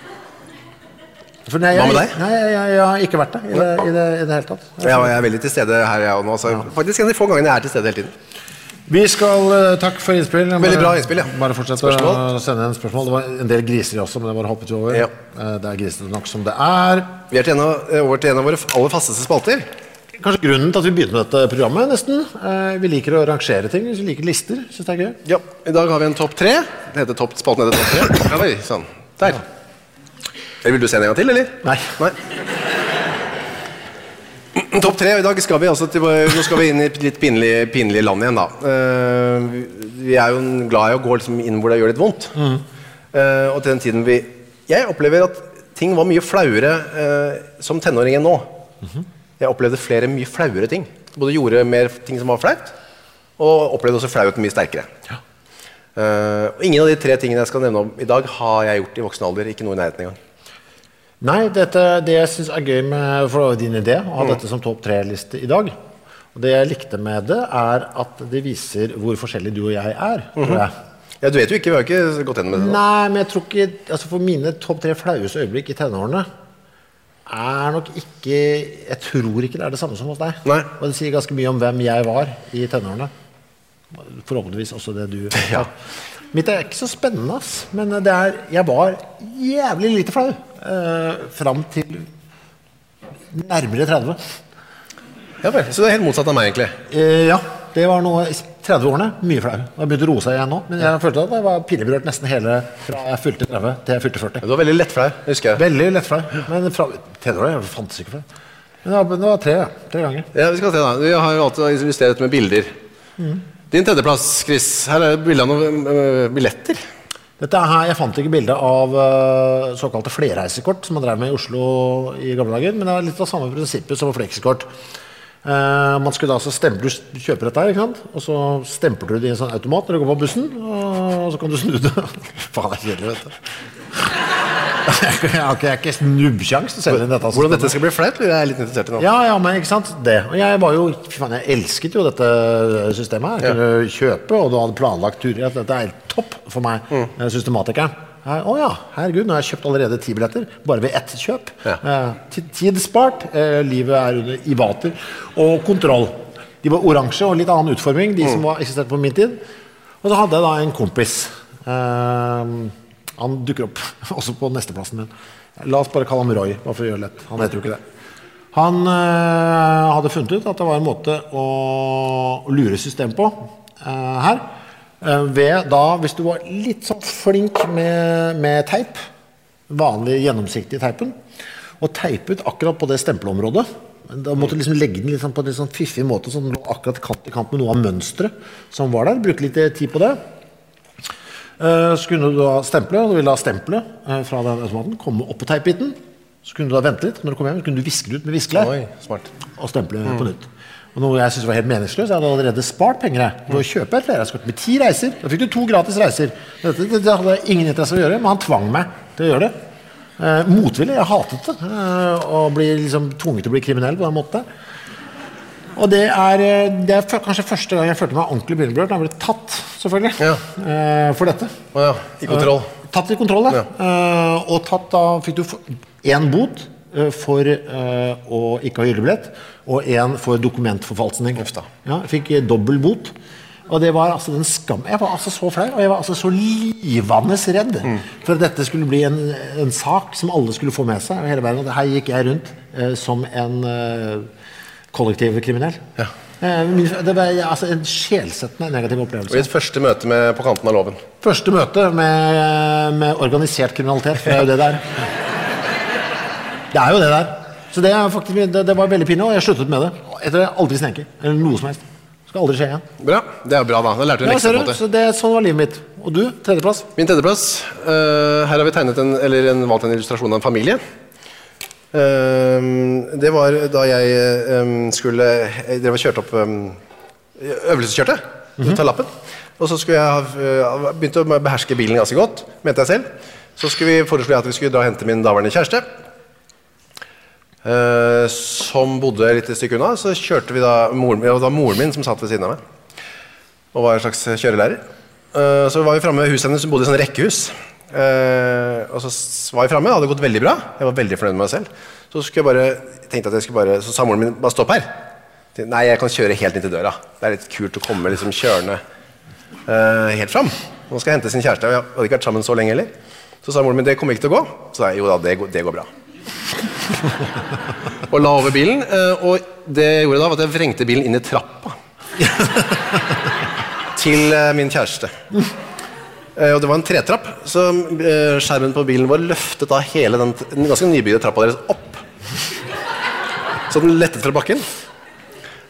Nei, Hva med deg? Nei, jeg, jeg, jeg har ikke vært der i det, i det, i det hele tatt. Jeg, jeg er veldig til stede her, jeg òg nå. Så faktisk en av de få gangene jeg er til stede hele tiden. Vi skal eh, Takk for innspill. Bare- Veldig bra innspill, ja. Bare fortsett Spørsmål? å sende en spørsmål. Det var en del griser også, men det bare hoppet vi over. Ja. Eh, Det er grisete nok som det er. Vi er til en av, eh, over til en av våre aller fasteste spalter. Kanskje grunnen til at vi begynte med dette programmet, nesten. Vi liker å rangere ting. Vi liker lister. Syns det er gøy. Ja, I dag har vi en topp tre. Det heter topp, spalten heter topp tre. Ja, oi, sånn. Der. Eller vil du se en gang til, eller? Nei. Nei. Topp tre. I dag skal vi altså til, nå skal vi inn i litt pinlig, pinlig land igjen, da. Uh, vi- er jo glad i å gå liksom inn hvor det gjør litt vondt. Eh, og til den tiden vi Jeg opplever at ting var mye flauere uh, som tenåring enn nå. Jeg opplevde flere mye flauere ting. Både gjorde mer ting som var flaut, og opplevde også flauheten mye sterkere. Eh, og ingen av de tre tingene jeg skal nevne om i dag, har jeg gjort i voksen alder. Ikke noe i nærheten engang. Nei, dette, det jeg syns er gøy med for din idé å ha dette som topp tre-liste i dag. Og det jeg likte med det, er at det viser hvor forskjellig du og jeg er. tror jeg. Ja, du vet jo ikke, vi har ikke gått gjennom det. Da. Nei, men jeg tror ikke altså For mine topp tre flaueste øyeblikk i tenårene er nok ikke Jeg tror ikke det er det samme som hos deg. Nei. Og det sier ganske mye om hvem jeg var i tenårene. Forhåpentligvis også det du Ja. Mitt er ikke så spennende, ass. Men det er Jeg var jævlig lite flau. Eh, fram til nærmere 30. Ja vel, Så det er helt motsatt av meg, egentlig. Eh, ja, det var noe i 30-årene. Mye flau. Jeg begynte begynt å roe seg igjen nå. Men jeg følte at jeg var pinneberørt nesten hele fra jeg fylte 30 til jeg fylte 40. Du var veldig lettflau, husker jeg. Veldig lettflau. Men fra tenårene fantes ikke flau. Men det var, tre, tre ganger. Ja, Vi skal se da. Vi har jo alltid illustrert med bilder. Din tredjeplass, Chris. Her er bilde av noen øh, billetter. Dette er her, Jeg fant ikke bilde av uh, såkalte flerreisekort som man drev med i Oslo i gamle dager. Men det er litt av samme prinsippet som fleksikort. Uh, man skulle da altså stemple, Du kjøper dette her, ikke sant? og så stempler du det i en sånn automat når du går på bussen. Og så kan du snu det. Faen, det er kjedelig, vet du. Jeg har ikke, ikke snubbsjanse til å selge inn dette. Hvordan dette skal bli flaut, lurer jeg litt interessert i nå. Ja, ja, men ikke sant, det. Og jeg var jo, fy faen, jeg elsket jo dette systemet her. Jeg kunne kjøpe, og du hadde planlagt turer. Dette er helt topp for meg, mm. systematikeren. Å oh ja, herregud, nå har jeg kjøpt allerede ti billetter, bare ved ett kjøp. Ja. Eh, tid spart, eh, livet er under i vater, og kontroll. De var oransje og litt annen utforming, de som var eksisterte på min tid. Og så hadde jeg da en kompis. Eh, han dukker opp også på nesteplassen min. La oss bare kalle ham Roy, bare for å gjøre lett. Han heter jo ikke det. Han øh, hadde funnet ut at det var en måte å lure systemet på øh, her. Eh, ved da, hvis du var litt sånn flink med, med teip, vanlig gjennomsiktig teipen, og teipet akkurat på det stempelområdet da måtte du liksom legge den sånn på en litt sånn fiffig måte, sånn akkurat kant i kant med noe av mønsteret som var der. Bruke litt tid på det. Eh, Så kunne du da stemple, og du ville da stempelet eh, fra den automaten komme opp på teipbiten. Så kunne du da vente litt. Når du kom hjem, så kunne du viske det ut med viskelær og stemple på nytt. Og noe jeg syntes var helt meningsløst. Jeg hadde allerede spart penger jeg, ved å kjøpe et flerreisekort med ti reiser. Da fikk du to gratis reiser. Dette, det, det hadde jeg ingen interesse av å gjøre, men han tvang meg til å gjøre det. Eh, motvillig. Jeg hatet det. Eh, å bli liksom tvunget til å bli kriminell på den måten. Og det er, eh, det er kanskje første gang jeg følte meg ordentlig pinneberørt. Da jeg ble tatt, selvfølgelig, Ja. eh, for dette. Oh, ja, i kontroll. Eh, Tatt i kontroll, ja. Eh, og tatt da fikk du én bot for å ikke ha hyllebillett, og én for dokumentforfalskning. Ja, fikk dobbel bot. Og det var altså den skam Jeg var altså så flau, og jeg var altså så livende redd Mm. for at dette skulle bli en, en sak som alle skulle få med seg. Og hele verden. Og her gikk jeg rundt som en eh, kollektiv kriminell. Ja. Eh, det var altså, en sjelsettende negativ Og opplevelse. i et første møte med På kanten av loven. Første møte med, med organisert kriminalitet, for det er jo det det er. Det er jo det der. Så det, faktisk, det, det var veldig pinlig, og jeg sluttet med det. Etter det aldri sneker. Eller noe som helst. Skal aldri skje igjen. Bra. Det er bra, da. Da lærte du en lekse. på en måte. Så det, sånn var livet mitt. Og du? Tredjeplass? Min tredjeplass. Uh, her har vi tegnet en, eller en, valgt en illustrasjon av en familie. Eh, det var da jeg eh, skulle Dere drev og kjørte opp øvelseskjørte. Øvelseskjørte. -hmm. Ta lappen. Og så skulle jeg ha uh, begynt å beherske bilen ganske godt, mente jeg selv. Så foreslo jeg at vi skulle dra og hente min daværende kjæreste. Uh, som bodde et lite stykke unna. Så kjørte vi da moren, ja, Det var moren min som satt ved siden av meg og var en slags kjørelærer. Uh, Så var vi framme ved huset hennes, som bodde i sånn rekkehus. Eh, og så var jeg framme, det hadde gått veldig bra. Jeg var veldig fornøyd med meg selv. Så skulle jeg bare, tenkte at jeg skulle bare, så sa moren min bare stopp her. Nei, jeg kan kjøre helt inn til døra. Det er litt kult å komme liksom kjørende uh, helt fram. Nå skal jeg hente sin kjæreste. Vi hadde ikke vært sammen så lenge heller. Så sa moren min det kommer ikke til å gå. Så sa jeg jo da, det går, det går bra. og la over bilen. Uh, Og det jeg gjorde da, var at jeg vrengte bilen inn i trappa. til uh, min kjæreste. Eh, Og det var en tretrapp, så eh, skjermen på bilen vår løftet da hele den, ganske nybygde trappa deres opp. Så den lettet fra bakken.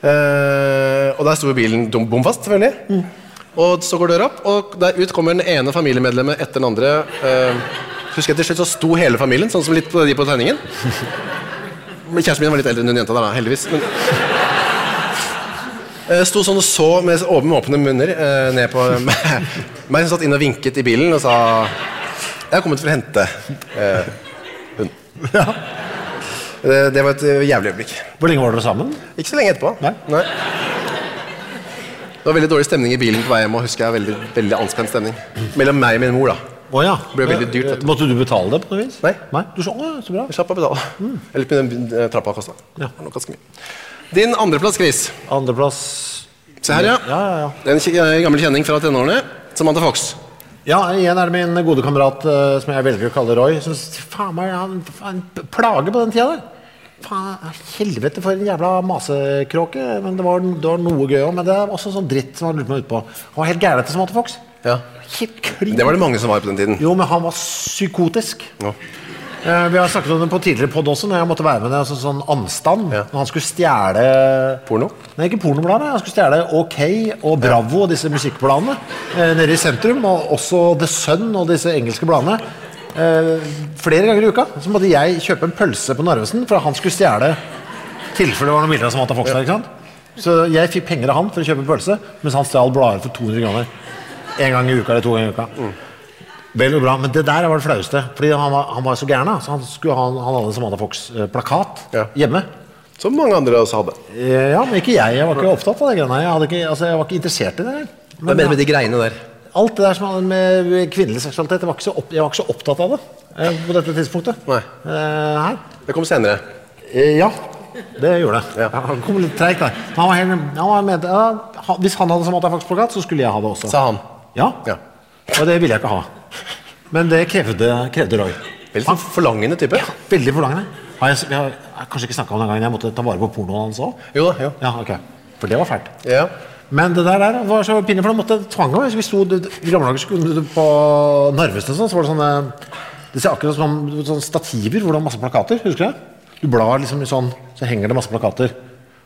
Eh, og der sto bilen bom fast, selvfølgelig. Og så går døra opp, og der ut kommer den ene familiemedlemmet etter den andre. Husker jeg til slutt så sto hele familien, sånn som litt på de på tegningen. Men Kjæresten min var litt eldre enn hun jenta der, da, heldigvis. Men, Sto sånn og så med åpne, munner eh, ned på meg. Som satt inn og vinket i bilen og sa Jeg har kommet for å hente eh, hun. Ja. det var et eh, jævlig øyeblikk. Hvor lenge var dere sammen? Ikke så lenge etterpå. Nei. Det var veldig dårlig stemning i bilen på vei hjem. Og husker jeg veldig, veldig anspent stemning Mellom meg og min mor. da Å ja. Det ble veldig dyrt, vet du. Måtte du betale det på noe vis? Nei. Du så, å, så bra. Jeg slapp å betale. Eller på den eh, trappa kosta. Ja. Det var nok ganske mye. Din andreplass, Chris. Andreplass Se her, ja. Ja, ja, ja. En eh, gammel kjenning fra tenårene. Samantha Fox. Ja, igjen er det min gode kamerat eh, som jeg velger å kalle Roy. Som faen meg han var en plage på den tida der. Faen, helvete for en jævla masekråke. Men det var, det var noe gøy òg. Men det er også sånn dritt som han lurte meg ut på. Han var helt gærent som Matte Fox. Ja. Det var det mange som var på den tiden. Jo, men han var psykotisk. Ja. Eh, vi har snakket om det på tidligere podd også, når jeg måtte være med i altså, sånn anstand. Ja. Når han skulle stjele Porno? Nei, ikke pornobladet. Han skulle stjele OK og Bravo og disse musikkbladene eh, nede i sentrum. Og også The Sun og disse engelske bladene. Eh, flere ganger i uka så måtte jeg kjøpe en pølse på Narvesen for at han skulle stjele tilfelle det var noen bilder av Samantha Fox der. ikke sant? Så jeg fikk penger av han for å kjøpe en pølse, mens han stjal blader for 200 kroner. En gang i uka eller to ganger i uka. Vel og bra, Men det der var det flaueste. Fordi han var, han var så gæren. Så han, skulle ha, han hadde Samantha Fox-plakat Ja. hjemme. Som mange andre også hadde. Eh, Ja, men ikke jeg. Jeg var ikke opptatt av det greiene. Jeg, hadde ikke, altså, jeg var ikke interessert i det. Hva mener du med de greiene der? Alt det der som hadde med kvinnelig seksualitet, jeg var ikke så, opp, var ikke så opptatt av det eh, på dette tidspunktet. Nei. Eh, her. Det kom senere. Eh, ja, det gjorde det. Ja. Ja, han kom litt treigt der. Han var helt, han var med, ja, hvis han hadde Samantha Fox-plakat, så skulle jeg ha det også. Sa han. Ja, Ja. og det ville jeg ikke ha. Men det krevde, krevde Roy. Veldig forlangende type. Veldig forlangende. Har jeg, jeg har jeg har kanskje ikke snakka om den gangen jeg måtte ta vare på pornoen hans òg? Jo da, jo. Ja, okay. For det var fælt. Ja. Men det der, der var så pinlig, for de måtte tvange meg. Vi sto, I gamle dager skulle på Narvesen og sånn, så var det sånne Det ser akkurat som sånn stativer hvor det var masse plakater. Husker du det? Du blar liksom i sånn, så henger det masse plakater.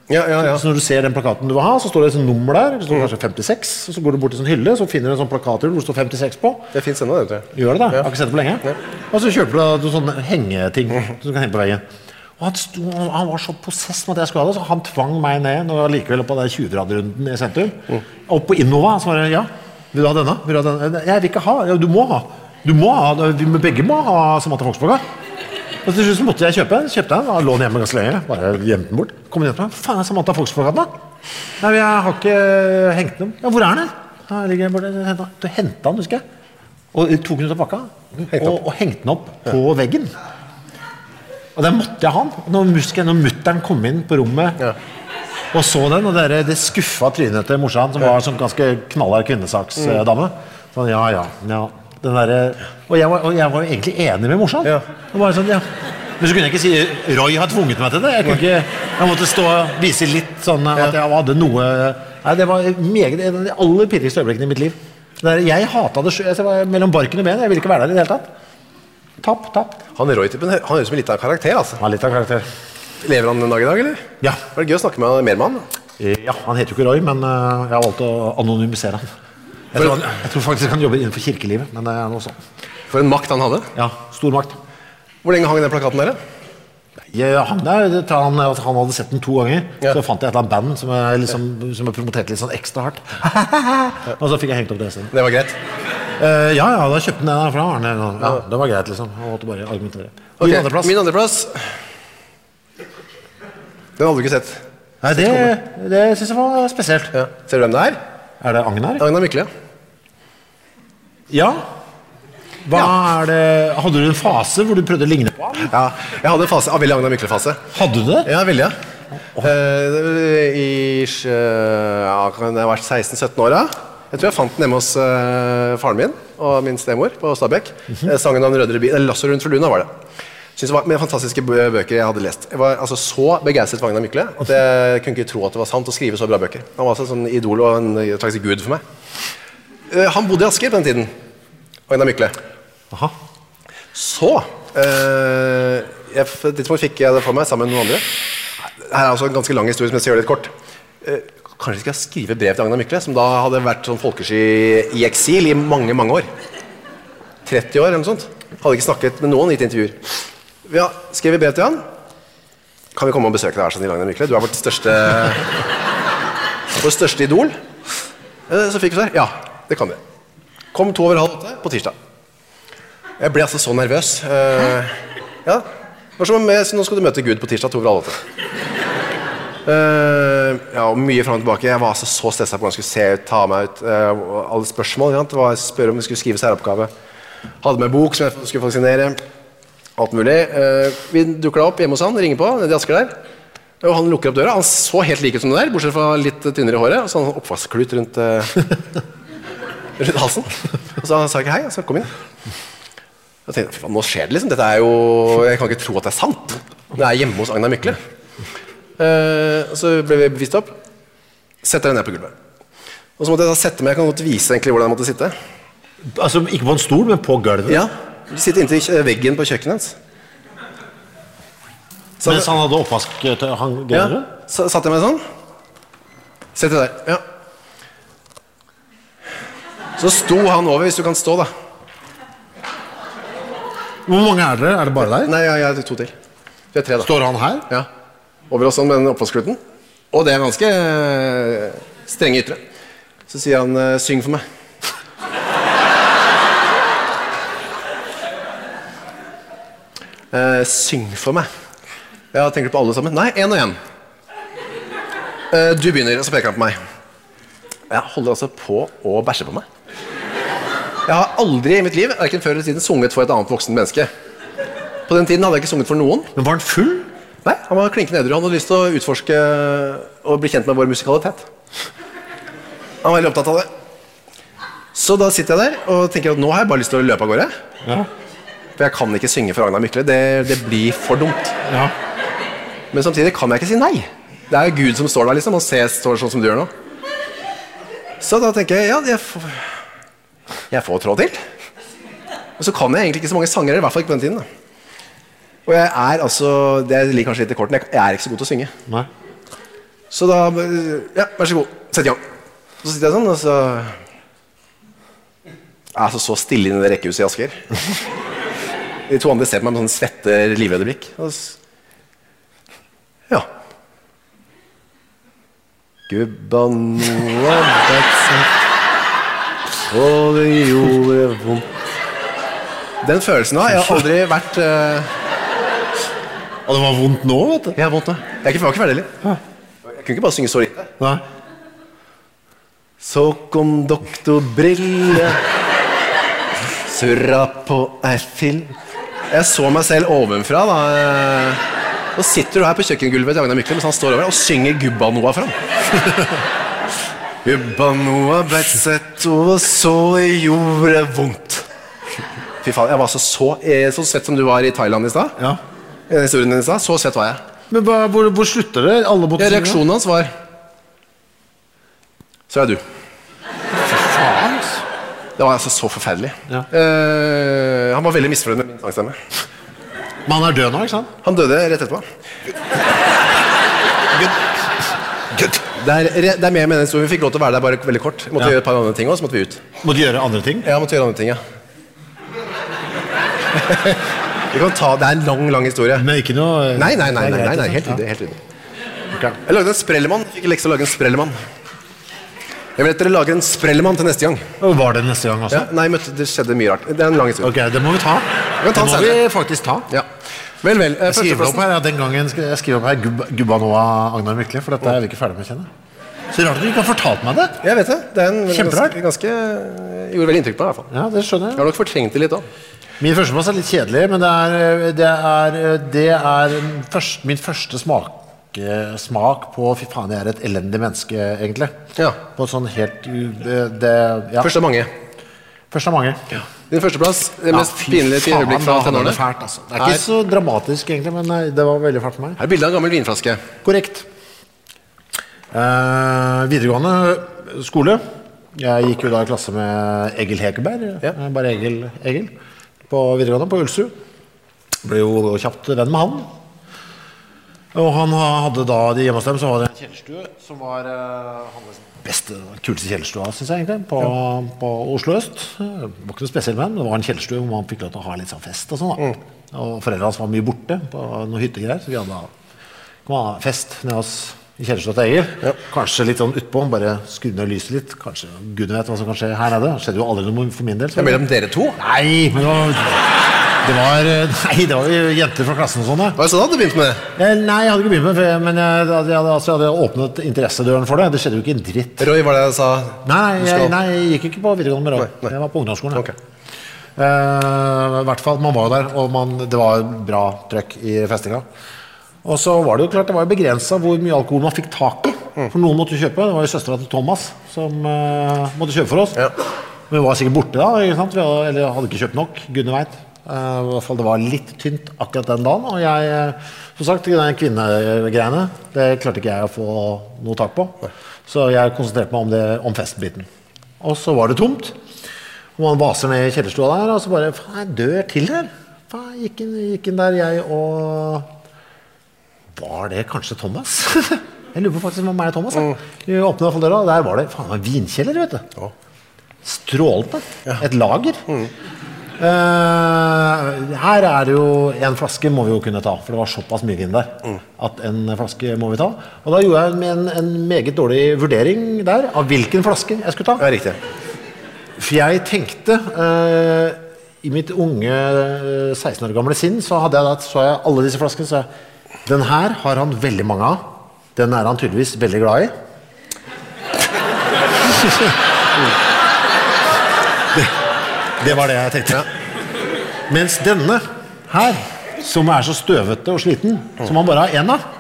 Ja, ja, ja. Så når du ser den plakaten du vil ha, så står det et nummer der. Det står kanskje 56, og så går du bort til en sånn hylle, så finner du en sånn plakater hvor det står 56 på. Det fins ennå, det. Gjør det da? Ja. Jeg har ikke sett det på lenge. Og så kjøper du sånne hengeting som du kan henge på veggen. Og han, sto, han var så possess med at jeg skulle ha det, så han tvang meg ned når jeg likevel på den 20-graderunden i sentrum. Opp på Innova. Så var det ja, vil du ha denne? Vil du ha denne? Jeg vil ikke ha. Ja, du må ha. Du må ha. Vi begge må ha Samantha Fox-plakka. Og til slutt måtte jeg kjøpe den. Kjøpte den, lå den hjemme ganske lenge. Bare gjemte den bort. Kom hjem til meg. Faen, er Samantha Fox på gata? Nei, jeg har ikke hengt den. Ja, hvor er den? Ja, den ligger borte. Du henta den, husker jeg. Og tok den ut av pakka og, og hengte den opp på veggen. Og den måtte jeg ha. den. Når, når mutter'n kom inn på rommet Ja. og så den, og det, det skuffa trynet til morsan, som var sånn ganske knallhard kvinnesaksdame. Sånn, ja, ja, ja. Den derre- og, jeg var- og jeg var jo egentlig enig med morsan. Ja. Sånn, ja. Men så kunne jeg ikke si Roy har tvunget meg til det. Jeg, kunne ikke, jeg måtte stå og vise litt sånn at jeg hadde noe Nei, Det var meget, en av de aller pirrigste øyeblikkene i mitt liv. Der, jeg hata det sjøl. Jeg var mellom barken og ben. Jeg ville ikke være der i det hele tatt. Tapp, tapp. Han Roy-typen han høres ut som litt av karakter. altså. Han har litt av karakter. Lever han den dag i dag, eller? Ja. Var det gøy å snakke med mer med han? Ja, Han heter jo ikke Roy, men øh, jeg har valgt å anonymisere han. Jeg tror, han, jeg tror faktisk han jobber innenfor kirkelivet, men det er noe sånn. For en makt han hadde. Ja, stor makt. Hvor lenge hang den plakaten der? da? Jeg, han, der, han, han hadde sett den to ganger, Ja. så fant jeg et eller annet band som jeg, liksom, som jeg promoterte litt sånn ekstra hardt. og så fikk jeg hengt opp det stedet. Det var greit. Uh, ja, ja, da kjøpte den den fra Arne. Ja, det var greit, liksom. Jeg måtte bare argumentere. Okay, min andreplass? Min andreplass Den hadde du ikke sett. Nei, det, det syns jeg var spesielt. Ja. Ser du hvem det er? Er det Agnar? Agnar Mykle. Ja. Hva er det Hadde du en fase hvor du prøvde å ligne på ham? Ja, jeg hadde en fase, av veldig Agna Mykle-fase. Hadde du det? Ja, veldig. ja. Eh, I eh, ja, kan det ha vært 16-17 år da. Jeg tror jeg fant den hjemme hos eh, faren min og min stemor på Stabekk. Eh, Sangen om den rødere bilen. eller Lasso rundt for luna var det. Synes det var med fantastiske bøker jeg hadde lest. Jeg var altså så begeistret for Agnar Mykle at jeg kunne ikke tro at det var sant å skrive så bra bøker. Han var altså en sånn idol og en slags gud for meg. Eh, Han bodde i Asker på den tiden. Agnar Mykle. Aha. Så eh, jeg, På et tidspunkt fikk jeg det for meg sammen med noen andre. Her er altså en ganske lang historie som jeg skal gjøre litt kort. Eh, kanskje jeg skrive brev til Agnar Mykle, som da hadde vært sånn folkesky i eksil i mange, mange år. 30 år eller noe sånt. Hadde ikke snakket med noen, gitt intervjuer. Vi har skrevet brev til han. Kan vi komme og besøke deg, vær så snill, Agnar Mykle? Du er vårt største Vårt største idol. Eh, Så fikk vi svar. Ja, det kan vi. Kom to over halv åtte på tirsdag. Jeg ble altså så nervøs. Uh, ja, Nå skal du møte Gud på tirsdag to over halv åtte. Uh, ja, og mye fram og tilbake. Jeg var altså så stressa på hvordan jeg skulle se ut, ta meg ut. Uh, alle spørsmål. Det var Spørre om vi skulle skrive særoppgave. Hadde med bok som jeg skulle vaksinere. Alt mulig. Vi dukker da opp hjemme hos han, ringer på, nede i Asker der. Og han lukker opp døra. Han så helt lik ut som det der, bortsett fra litt tynnere i håret. Og så hadde han oppvaskklut rundt, rundt halsen. Og så sa jeg ikke hei, og så kom inn. Jeg tenkte, faen, nå skjer det liksom. Dette er jo, Jeg kan ikke tro at det er sant. Det er hjemme hos Agnar Mykle. Uh, så ble vi bevist opp. Setter deg ned på gulvet. Og så måtte jeg da sette meg, Jeg kan godt vise egentlig hvordan jeg måtte sitte. Altså ikke på en stol, men på gulvet? Ja, Sitte inntil veggen på kjøkkenet hans. Så, Mens han hadde oppvask til han ja, greier? så satt jeg meg sånn. Sett deg der. Ja. Så sto han over, hvis du kan stå, da. Hvor mange er dere? Er det bare deg? Nei, ja, jeg er to til. Vi er tre, da. Står han her? Ja. Over oss med den oppvaskkluten. Og det er ganske eh, strenge ytre. Så sier han eh, 'syng for meg'. uh, syng for meg. Ja, tenker du på alle sammen? Nei, én og én. Uh, du begynner, og så peker han på meg. Jeg holder altså på å bæsje på meg. Jeg har aldri i mitt liv hverken før eller siden sunget for et annet voksen menneske. På den tiden hadde jeg ikke sunget for noen. Men var han full? Nei, Han var klinkende edru. Han hadde lyst til å utforske og bli kjent med vår musikalitet. Han var veldig opptatt av det. Så da sitter jeg der og tenker at nå har jeg bare lyst til å løpe av gårde. Ja. For jeg kan ikke synge for Agnar Mykle. Det, det blir for dumt. ja. Men samtidig kan jeg ikke si nei. Det er jo Gud som står der, liksom. Og ser står sånn som du gjør nå. Så da tenker jeg ja, jeg får, jeg får trå til. Og så kan jeg egentlig ikke så mange sanger, i hvert fall ikke på den tiden. da. Og jeg er altså Det ligger kanskje litt i kortene. Jeg er ikke så god til å synge. Nei. Så da Ja, vær så god. Sett i gang. Så sitter jeg sånn, og så Jeg er altså så stille inne i det rekkehuset i Asker. De to andre ser på meg med sånn svette, livredde blikk. Ja. Gubbanua, that's it. Og det gjorde vondt Den følelsen da, Jeg har aldri vært eh, Og det var vondt nå, vet du. Jeg har vondt nå. Jeg er ikke, jeg var ikke ferdig heller. Jeg kunne ikke bare synge så lite. Nei. Så kom doktor Brille Surra på ei film Jeg så meg selv ovenfra da Nå sitter du her på kjøkkengulvet til Agnar Mykle Mens han står over og synger Gubba Noah fram Gubba Noah beit sett Og så det gjorde vondt Fy faen, jeg var så, så, eh, så svett som du var i Thailand i sted Ja. Den historien din i sted, så svett var jeg Men hva, hvor, hvor slutter det? Alle måtte ja. Reaksjonen hans var Så er du Faen, ass. Det var altså så forferdelig. Ja. Uh, han var veldig misfornøyd med min sangstemme. Men han er død nå, ikke sant? Han døde rett etterpå. Det er, det er mer med den historien. Vi fikk lov til å være der bare veldig kort. Vi måtte Ja. gjøre et par andre ting også, så måtte vi ut. Måtte gjøre andre ting? Ja, måtte gjøre andre ting, ja. vi kan ta, Det er en lang, lang historie. Men ikke noe Nei, nei, nei, nei, er nei, nei helt ryddig. Helt ryddig. Okay. Jeg lagde en sprellemann. Fikk lekse å lage en sprellemann. Jeg vil at dere lager en sprellemann til neste gang. Og Var det neste gang også? Ja, nei, det skjedde mye rart. Det er en lang historie. Ok, det må vi ta. kan ta det må vi faktisk ta. Ja. Vel, vel. eh, Jeg skriver opp her, ja, Den gangen jeg skriver opp her Noah Agnar Mykle, for dette er vi ikke ferdig med å kjenne. Så rart at du ikke har fortalt meg det. Jeg vet det. Det er en Kjemperart. ganske, ganske Gjorde veldig inntrykk på meg. i hvert fall Ja, det skjønner Jeg jeg. har nok fortrengt det litt òg. Min førsteplass er litt kjedelig, men det er, det er, det er først, min første smak smak på Fy faen, jeg er et elendig menneske, egentlig. Ja. På sånn helt det, det, ja. Først av mange. Først av mange. Din førsteplass, det mest ja, pinlige øyeblikk fra tenårene. fælt, altså. Det er Her- ikke så dramatisk, egentlig, men nei, det var veldig fælt for meg. Her er bilde av en gammel vinflaske. Korrekt. Eh, videregående skole. Jeg gikk jo da i klasse med Egil Hekeberg. Ja. eh, Bare Egil, Egil. På videregående på Ulsrud. Ble jo kjapt venn med han. Og han hadde da de hjemme hos dem så var det en kjellerstue som var uh, hans beste, kuleste kjellerstua, syns jeg egentlig, på, på Oslo øst. Det var ikke noe spesielt med den, men det var en kjellerstue hvor man fikk lov til å ha litt sånn fest og sånn. mm. Og foreldrene hans var mye borte på noen hyttegreier, så vi hadde ha fest nede hos i kjellerstua til Egil. Kanskje litt sånn utpå, bare skru ned lyset litt. Kanskje Gud vet hva som kan skje her nede. Det skjedde jo aldri noe for min del. Det er mellom dere to. Nei, men det var, det var Nei, det var jo jenter fra klassen og sånn, Var det sånn du begynte med det? Eh, Nei, jeg hadde ikke begynt med det, men jeg, jeg, hadde, altså, jeg hadde åpnet interessedøren for det. Det skjedde jo ikke en dritt. Roy, var det jeg sa? Nei, jeg, nei, jeg gikk ikke på videregående med Nei, nei. Jeg var på ungdomsskolen. Okay. Eh, I hvert fall, man var jo der, og man, det var bra trøkk i festinga. Og så var det jo klart, det var jo begrensa hvor mye alkohol man fikk tak i. Mm. For noen måtte kjøpe. Det var jo søstera til Thomas som uh, måtte kjøpe for oss. Ja. Men vi var sikkert borte da, ikke sant? Vi hadde, eller hadde ikke kjøpt nok. Gudene veit. Eh, I hvert fall det var litt tynt akkurat den dagen. Og jeg, eh, som sagt, den kvinnegreiene, det klarte ikke jeg å få noe tak på. Så jeg konsentrerte meg om, det, om festbiten. Og så var det tomt. Og man vaser ned i kjellerstua der, og så bare Faen, jeg dør til her. Faen, gikk inn, gikk inn der, jeg og Var det kanskje Thomas? jeg lurer på faktisk om det er Thomas. jeg. Vi åpnet hvert fall døra, og der var det faen, meg vinkjeller, vet du. Ja. Strålende. Et lager. Eh, her er det jo En flaske må vi jo kunne ta, for det var såpass mye vin der. At en flaske må vi ta. Og da gjorde jeg en, en meget dårlig vurdering der av hvilken flaske jeg skulle ta. Ja, riktig. For jeg tenkte uh, I mitt unge eh, 16 år gamle sinn så, hadde jeg da, så jeg alle disse flaskene. Så jeg, den her har han veldig mange av. Den er han tydeligvis veldig glad i. det, var det jeg tenkte. Mens denne her, som er så støvete og sliten, som man bare har én av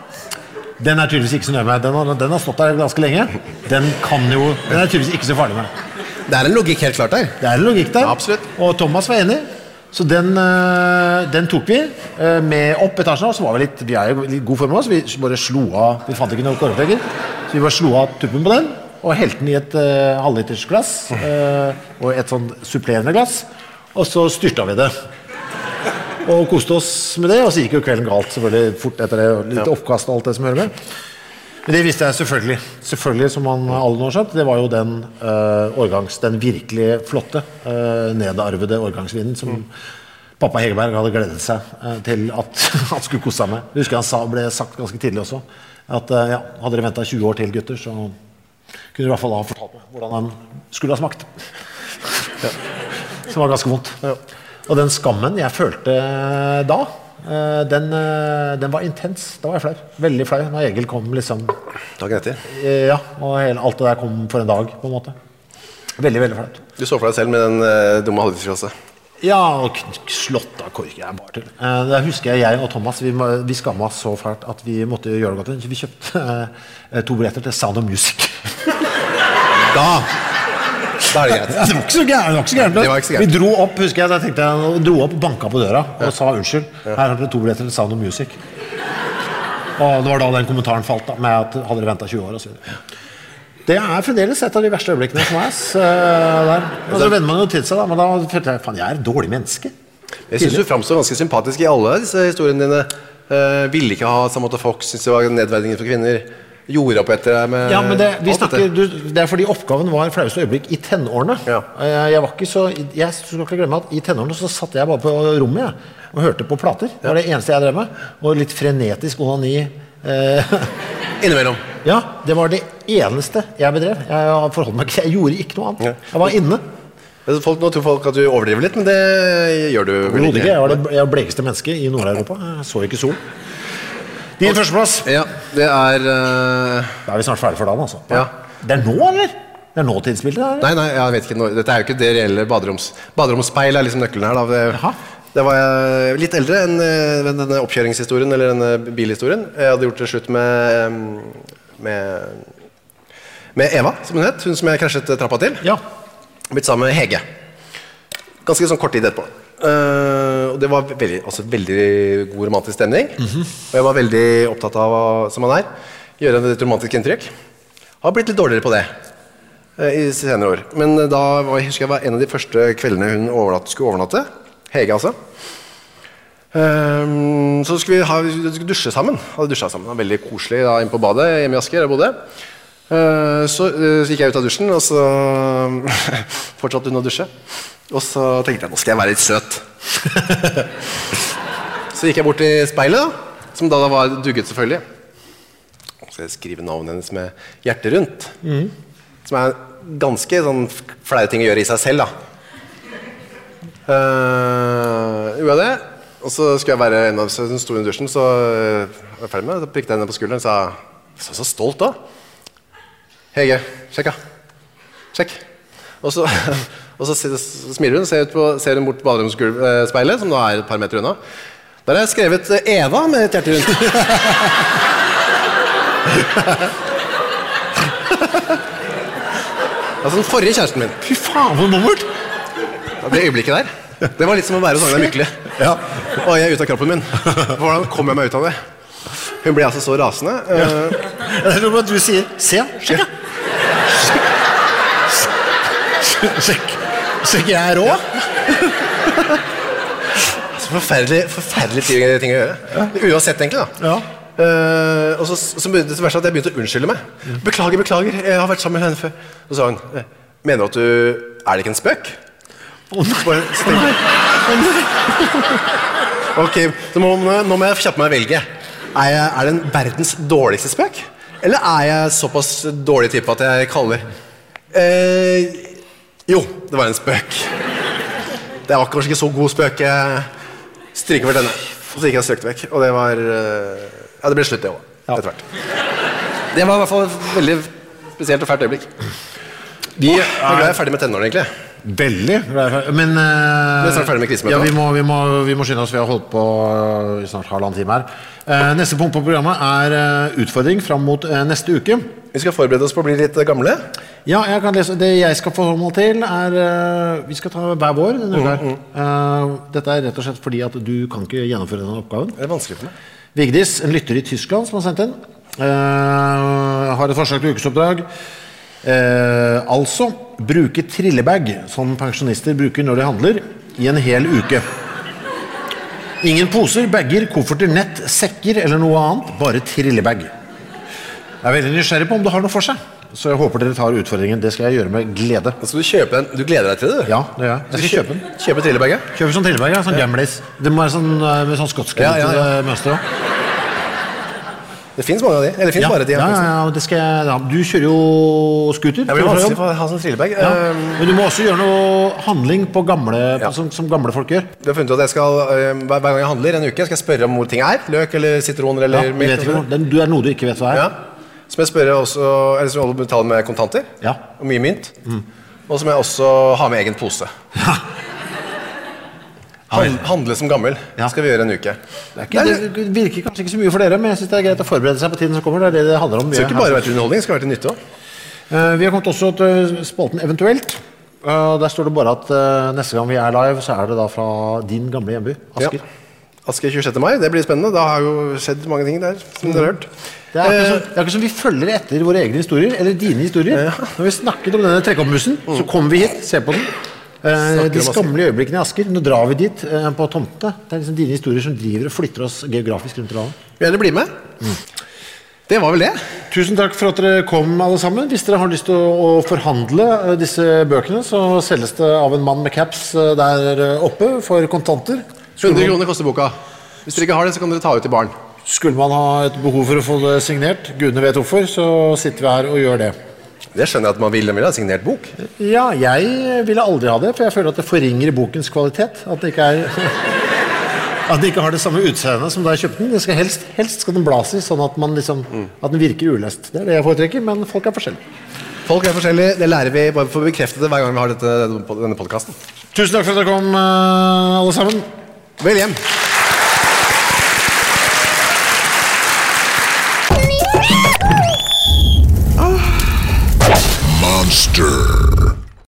den er tydeligvis ikke så nøye med. Den har, den har stått der ganske lenge. Den kan jo Den er tydeligvis ikke så farlig med. Det er en logikk helt klart der. Det er en logikk der. Ja. Og Thomas var enig. Så den, øh, den tok vi øh, med opp etasjen. Og så var vi litt Vi er jo i god form nå, så vi bare slo av Vi fant ikke noen korklegger. Så vi bare slo av tuppen på den og helte den i et uh, halvlitersglass. uh, og et sånn supplerende glass. Og så styrta vi det. Og koste oss med det. Og så gikk jo kvelden galt selvfølgelig fort etter det. Litt oppkast og alt det som hører med. Men det visste jeg selvfølgelig. Selvfølgelig, som man alle nå har skjønt. Det var jo den uh, årgangs, den virkelig flotte, uh, nedarvede årgangsvinen som pappa Hegerberg hadde gledet seg uh, til at han skulle kose seg med. Jeg husker han sa, ble sagt ganske tidlig også at ja, hadde dere venta 20 år til, gutter, så kunne i hvert fall ha fortalt meg hvordan den skulle ha smakt. Som var ganske vondt. Og den skammen jeg følte da, eh, den, eh, den var intens. Da var jeg flau. Veldig flau når Egil kom liksom Dagen etter. Eh, Ja, og hele, alt det der kom for en dag, på en måte. Veldig, veldig flaut. Du så for deg selv med den uh, dumme halvlitersglasset. Ja, og slått av kork. Jeg bare til. Eh, Det husker jeg jeg og Thomas vi, vi skamma oss så fælt at vi måtte gjøre det godt. Vi kjøpte uh, to billetter til Sound of Music. Da Da er det greit. Ja, det var ikke så gærent. Så så. Vi dro opp husker jeg, jeg tenkte jeg, dro opp, banka på døra og sa unnskyld. Her har dere to billetter til Sound of Music. Og det var da den kommentaren falt, da, med at hadde dere venta 20 år osv. Det er fremdeles et av de verste øyeblikkene for meg. ass, eh, der. Og så venner man jo til seg, da, men da følte jeg faen, jeg er et dårlig menneske. Jeg syns du framstår ganske sympatisk i alle disse historiene dine. Uh, ville ikke ha Samantha Fox, syntes det var nedverdigende for kvinner. Gjorde opp etter deg med Ja, men det, snakker, du, det er fordi oppgaven var flaueste øyeblikk i tenårene. Ja. Eh, Jeg var ikke så Jeg skal ikke glemme at I tenårene så satt jeg bare på rommet jeg, og hørte på plater. Det var det eneste jeg drev med. Og litt frenetisk onani. Eh, Innimellom. ja, det var det eneste jeg bedrev. Jeg forholdt meg ikke Jeg gjorde ikke noe annet. Jeg var inne. Folk, nå tror folk at du overdriver litt, men det gjør du vel ikke. ikke. Jeg var det blekeste mennesket i Nord-Europa. Jeg så ikke sol. Din førsteplass. Ja, det er uh... Da er vi snart ferdig for dagen, altså. Ja. Det er nå, eller? Det er nåtidsbildet? eller? Nei, nei, jeg vet ikke nå- Dette er jo ikke det reelle baderoms... Baderomsspeil er liksom nøkkelen her, da. Det, Jaha. Det var jeg litt eldre enn eh, denne oppkjøringshistorien eller denne bilhistorien. Jeg hadde gjort det slutt med, eh, med, med Eva, som hun het. Hun som jeg krasjet trappa til. Ja. Blitt sammen med Hege. Ganske sånn kort tid etterpå. Eh, og det var veldig, altså veldig god romantisk stemning. Og jeg var veldig opptatt av, som han er, gjøre et romantisk inntrykk. Har blitt litt dårligere på det uh, i senere år. Men eh, da var, jeg husker jeg var en av de første kveldene hun overnatt, skulle overnatte. Hege, altså. Ehm, så skulle vi ha, skulle dusje sammen. Hadde dusja sammen. Det var veldig koselig da, inne på badet hjemme i Asker. Jeg bodde. Så, så gikk jeg ut av dusjen, og så fortsatte hun å dusje. Og så tenkte jeg nå skal jeg være litt søt. så gikk jeg bort til speilet, da, som da var dugget, selvfølgelig. Og så skrive navnet hennes med hjertet rundt. Som er ganske sånn flau ting å gjøre i seg selv, da. Uh, gjorde jeg det. Og så skulle jeg være en av hun sto i dusjen, så uh, var jeg ferdig med det. Så prikket jeg henne på skulderen og sa Så, så stolt, da. Hege, sjekk, da. Sjekk. Og så, og så, smiler hun ser, ut på, ser hun bort på baderomsspeilet, som nå er et par meter unna. Der har jeg skrevet eh, Eva med et hjerte rundt. altså den forrige kjæresten min. Fy faen, hvor bommert! Ja, Det øyeblikket der Det var litt som å være hos Agnar Mykle. Og jeg er ute av kroppen min. Hvordan kom jeg meg ut av det? Hun ble altså så rasende. eh, Jeg tror bare at du sier Se, sjekk, da. Sjekk. Sjekk, jeg er rå. så forferdelig, forferdelig ting, å gjøre. Uansett, egentlig. da Ja. Eh, og så, så begynte det verste at jeg begynte å unnskylde meg. Beklager, beklager, jeg har vært sammen med henne før. Så sa hun eh, Mener du at du Er det ikke en spøk? Oh, nei. Ok, så må, nå må jeg kjappe meg og velge. Er, jeg, er det en verdens dårligste spøk? Eller er jeg såpass dårlig type at jeg kaller eh, Jo, det var en spøk. Det var kanskje ikke så god spøk. Jeg stryker vel denne. Og så gikk jeg og strøkte vekk. Og det var eh, Ja, det ble slutt, det òg. Etter hvert. Det var i hvert fall et veldig spesielt og fælt øyeblikk. Vi ble jeg ferdig med tenårene, egentlig. Veldig. Men uh, Ja, vi må, vi, må, vi må skynde oss. Vi har holdt på eh, i snart halvannen time her. Uh, neste punkt på programmet er uh, utfordring fram mot neste uke. Vi skal forberede oss på å bli litt gamle. Ja, jeg. Det jeg skal forholde meg til, er Vi skal ta hver vår denne uka. Mm, Eh, dette er rett og slett fordi at du kan ikke gjennomføre denne oppgaven. Det er vanskelig for meg. Vigdis, en lytter i Tyskland, som har sendt eh, har et forslag til ukesoppdrag. Eh, altså bruke trillebag, som pensjonister bruker når de handler, i en hel uke. Ingen poser, bager, kofferter, nett, sekker eller noe annet, bare trillebag. Jeg er veldig nysgjerrig på om det har noe for seg, så jeg håper dere tar utfordringen. Det skal jeg gjøre med glede. Da skal du kjøpe den. Du gleder deg til det? du? Ja, det gjør jeg. Jeg skal kjøpe den. Kjøpe trillebaget? Kjøper sånn trillebag, ja, sånn gamlis. Det må være sånn eh, med sånn skotske Ja, ja, ja. mønster også. Det fins mange av de. Eller det fins Ja, bare de. ja, ja, ja, det skal jeg, ja. Du kjører jo scooter. Det blir vanskelig for å ha sånn trillebag. Ja. Eh, Men du må også gjøre noe handling på gamle, Ja. som, som gamle folk gjør. Du har funnet ut at jeg skal, eh, hver gang jeg handler en uke, skal jeg spørre om hvor ting er. Løk eller sitroner eller Ja, vet ikke. Den- du er noe du ikke vet hva er. Ja. Så må jeg spørre også Eller som jeg betale med kontanter. Ja. Og mye mynt. Og så må jeg også ha med egen pose. Han, handle som gammel. Ja. skal vi gjøre en uke. Det, ikke, det virker kanskje ikke så mye for dere, men jeg synes det er greit å forberede seg på tiden som kommer. Det er det det handler om. Det skal ikke bare være til underholdning, det skal være til nytte òg. Eh, vi har kommet også til spalten Eventuelt. Eh, der står det bare at eh, neste gang vi er live, så er det da fra din gamle hjemby, Asker. Asker 26. mai, det blir spennende. Da har jo skjedd mange ting der. som dere har hørt. Det er, ikke som, det er ikke som vi følger etter våre egne historier, eller dine historier. Når vi snakket om denne trekkoppmussen, så kommer vi hit, se på den. Eh, de skammelige øyeblikkene i Asker. Nå drar vi dit eh, på tomtene. Det er liksom dine historier som driver og flytter oss geografisk rundt i landet. Vil gjerne bli med? Det var vel det. Tusen takk for at dere kom, alle sammen. Hvis dere har lyst til å, å forhandle eh, disse bøkene, så selges det av en mann med caps der oppe for kontanter. 100 kroner koster boka. Hvis dere ikke har det, så kan dere ta ut til barn. Skulle man ha et behov for å få det signert, gudene vet hvorfor, så sitter vi her og gjør det. Det skjønner jeg at man vil. Man vil ha signert bok. Ja, jeg ville aldri ha det, for jeg føler at det forringer bokens kvalitet. At det ikke er At den ikke har det samme utseendet som da jeg kjøpte den. Det skal helst, helst skal den blas i, sånn at, man liksom, at den virker ulest. Det er det jeg foretrekker, men folk er forskjellige. Folk er forskjellige. Det lærer vi bare for å bekrefte det hver gang vi har dette, denne podkasten. Tusen takk for at dere kom, eh, alle sammen. Vel hjem.